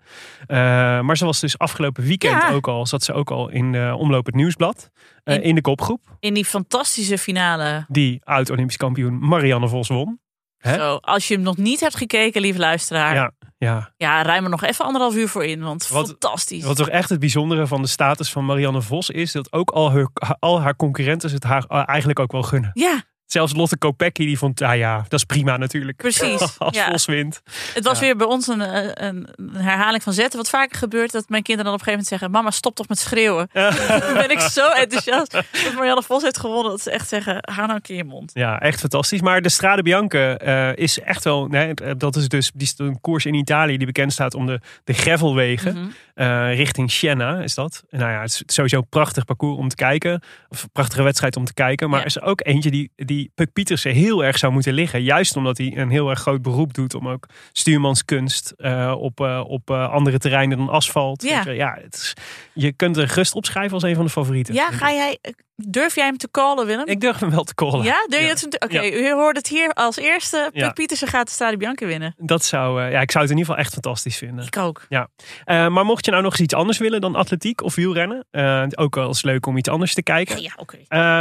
Eh, maar ze was dus afgelopen weekend Ja. ook al, zat ze ook al in de Omloop het Nieuwsblad. eh, In- in de kopgroep. In die fantastische finale. Die oud-Olympisch kampioen Marianne Vos won. Hè? Zo, als je hem nog niet hebt gekeken, lieve luisteraar. Ja, Ja, ja. ruim er nog even anderhalf uur voor in. Want Wat- fantastisch. Wat toch echt het bijzondere van de status van Marianne Vos is, dat ook al haar, al haar concurrenten het haar eh, eigenlijk ook wel gunnen. Ja, Zelfs Lotte Kopecky die vond, ah ja, dat is prima natuurlijk. Precies, *laughs* Als ja. Vos wint. het was Ja. weer bij ons een, eh, een, een herhaling van zetten. Wat vaker gebeurt, dat mijn kinderen dan op een gegeven moment zeggen... Mama, stop toch met schreeuwen. *laughs* Dan ben ik zo enthousiast dat Marianne Vos heeft gewonnen. Dat ze echt zeggen, hou nou een keer je mond. Ja, echt fantastisch. Maar de Strade Bianche eh, is echt wel, nee, dat is dus die is een koers in Italië die bekend staat om de, de gravelwegen. Mhm. eh, richting Siena is dat. En nou ja, het is sowieso een prachtig parcours om te kijken. Of een prachtige wedstrijd om te kijken. Maar er is ook eentje die, die Puk Pietersen heel erg zou moeten liggen. Juist omdat hij een heel erg groot beroep doet om ook stuurmanskunst eh, op, eh, op eh, andere terreinen dan asfalt. Ja. Je, ja het is, je kunt er gerust opschrijven als een van de favorieten. Ja, ga jij, durf jij hem te callen, Willem? Ik durf hem wel te callen. ja, durf je Ja. het? Oké, Ja. u hoort het hier als eerste. Puk Ja. Pietersen gaat de Strade Bianchi winnen. Dat zou, eh, ja, ik zou het in ieder geval echt fantastisch vinden. Ik ook. Ja, Eh, maar mocht je nou nog eens iets anders willen dan atletiek of wielrennen, eh, ook wel eens leuk om iets anders te kijken. Ja, oké.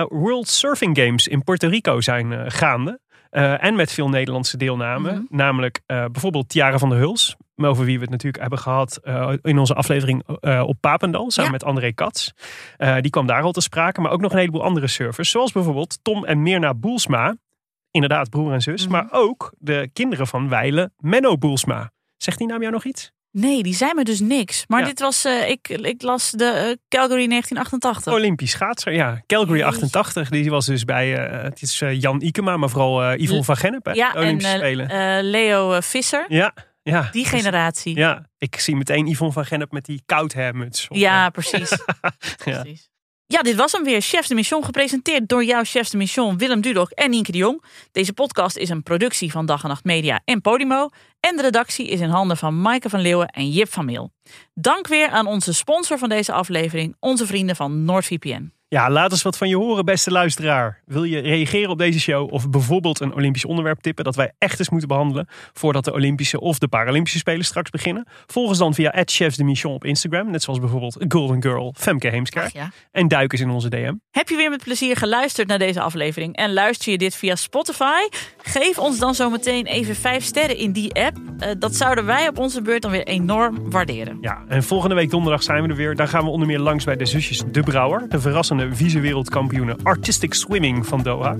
World Surfing Games in Puerto Rico zijn gaande. En met veel Nederlandse deelname. Mhm. Namelijk bijvoorbeeld Tiara van der Huls. Over wie we het natuurlijk hebben gehad eh, in onze aflevering eh, op Papendal. Samen Ja. met André Katz. Eh, die kwam daar al te sprake. Maar ook nog een heleboel andere surfers. Zoals bijvoorbeeld Tom en Mirna Boelsma. Inderdaad, broer en zus. Mhm. Maar ook de kinderen van Weile, Menno Boelsma. Zegt die naam jou nog iets? Nee, die zei me dus niks. Maar Ja. dit was, ik, ik las de Calgary 1988. Olympisch schaatser, ja. Calgary Jeetje. 88, die was dus bij, het is Jan Ikema, maar vooral Yvonne van Gennep, hè, ja, en Olympische eh, Spelen. Leo Visser. ja, ja. Die generatie. Ja, Ja, ik zie meteen Yvonne van Gennep met die koudhermuts. op, eh, precies. *laughs* Ja. precies. Ja, dit was hem weer. Chefs de Mission, gepresenteerd door jouw Chefs de Mission, Willem Dudok en Nienke de Jong. Deze podcast is een productie van Dag en Nacht Media en Podimo. En de redactie is in handen van Maaike van Leeuwen en Jip van Meel. Dank weer aan onze sponsor van deze aflevering, onze vrienden van NordVPN. Ja, laat eens wat van je horen, beste luisteraar. Wil je reageren op deze show of bijvoorbeeld een Olympisch onderwerp tippen dat wij echt eens moeten behandelen voordat de Olympische of de Paralympische Spelen straks beginnen? Volg ons dan via Chefs de Mission op Instagram, net zoals bijvoorbeeld Golden Girl Femke Heemskerk. Ja. En duik eens in onze DM. Heb je weer met plezier geluisterd naar deze aflevering en luister je dit via Spotify? Geef ons dan zo meteen even vijf sterren in die app. Eh, dat zouden wij op onze beurt dan weer enorm waarderen. Ja, en volgende week donderdag zijn we er weer. Dan gaan we onder meer langs bij de zusjes De Brouwer, de verrassende vice-wereldkampioenen Artistic Swimming van Doha.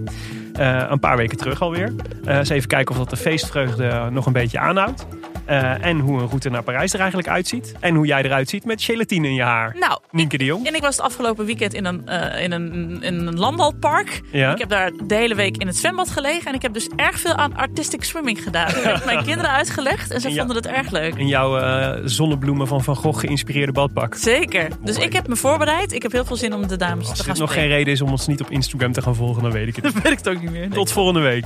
Eh, een paar weken terug alweer. Uh, eens even kijken of dat de feestvreugde nog een beetje aanhoudt. Uh, en hoe een route naar Parijs er eigenlijk uitziet. En hoe jij eruit ziet met gelatine in je haar. Nou, Nienke de Jong. En ik was het afgelopen weekend in een, uh, in een, in een landbalpark. Ja. Ik heb daar de hele week in het zwembad gelegen. En ik heb dus erg veel aan artistic swimming gedaan. Ik heb mijn *laughs* kinderen uitgelegd en ze Ja. vonden het erg leuk. In jouw eh, zonnebloemen van Van Gogh geïnspireerde badpak. Zeker. Dus ik heb me voorbereid. Ik heb heel veel zin om de dames Als te gaan nog geen reden is om ons niet op Instagram te gaan volgen, dan weet ik het *laughs* niet. weet ik het ook niet meer. Tot volgende week.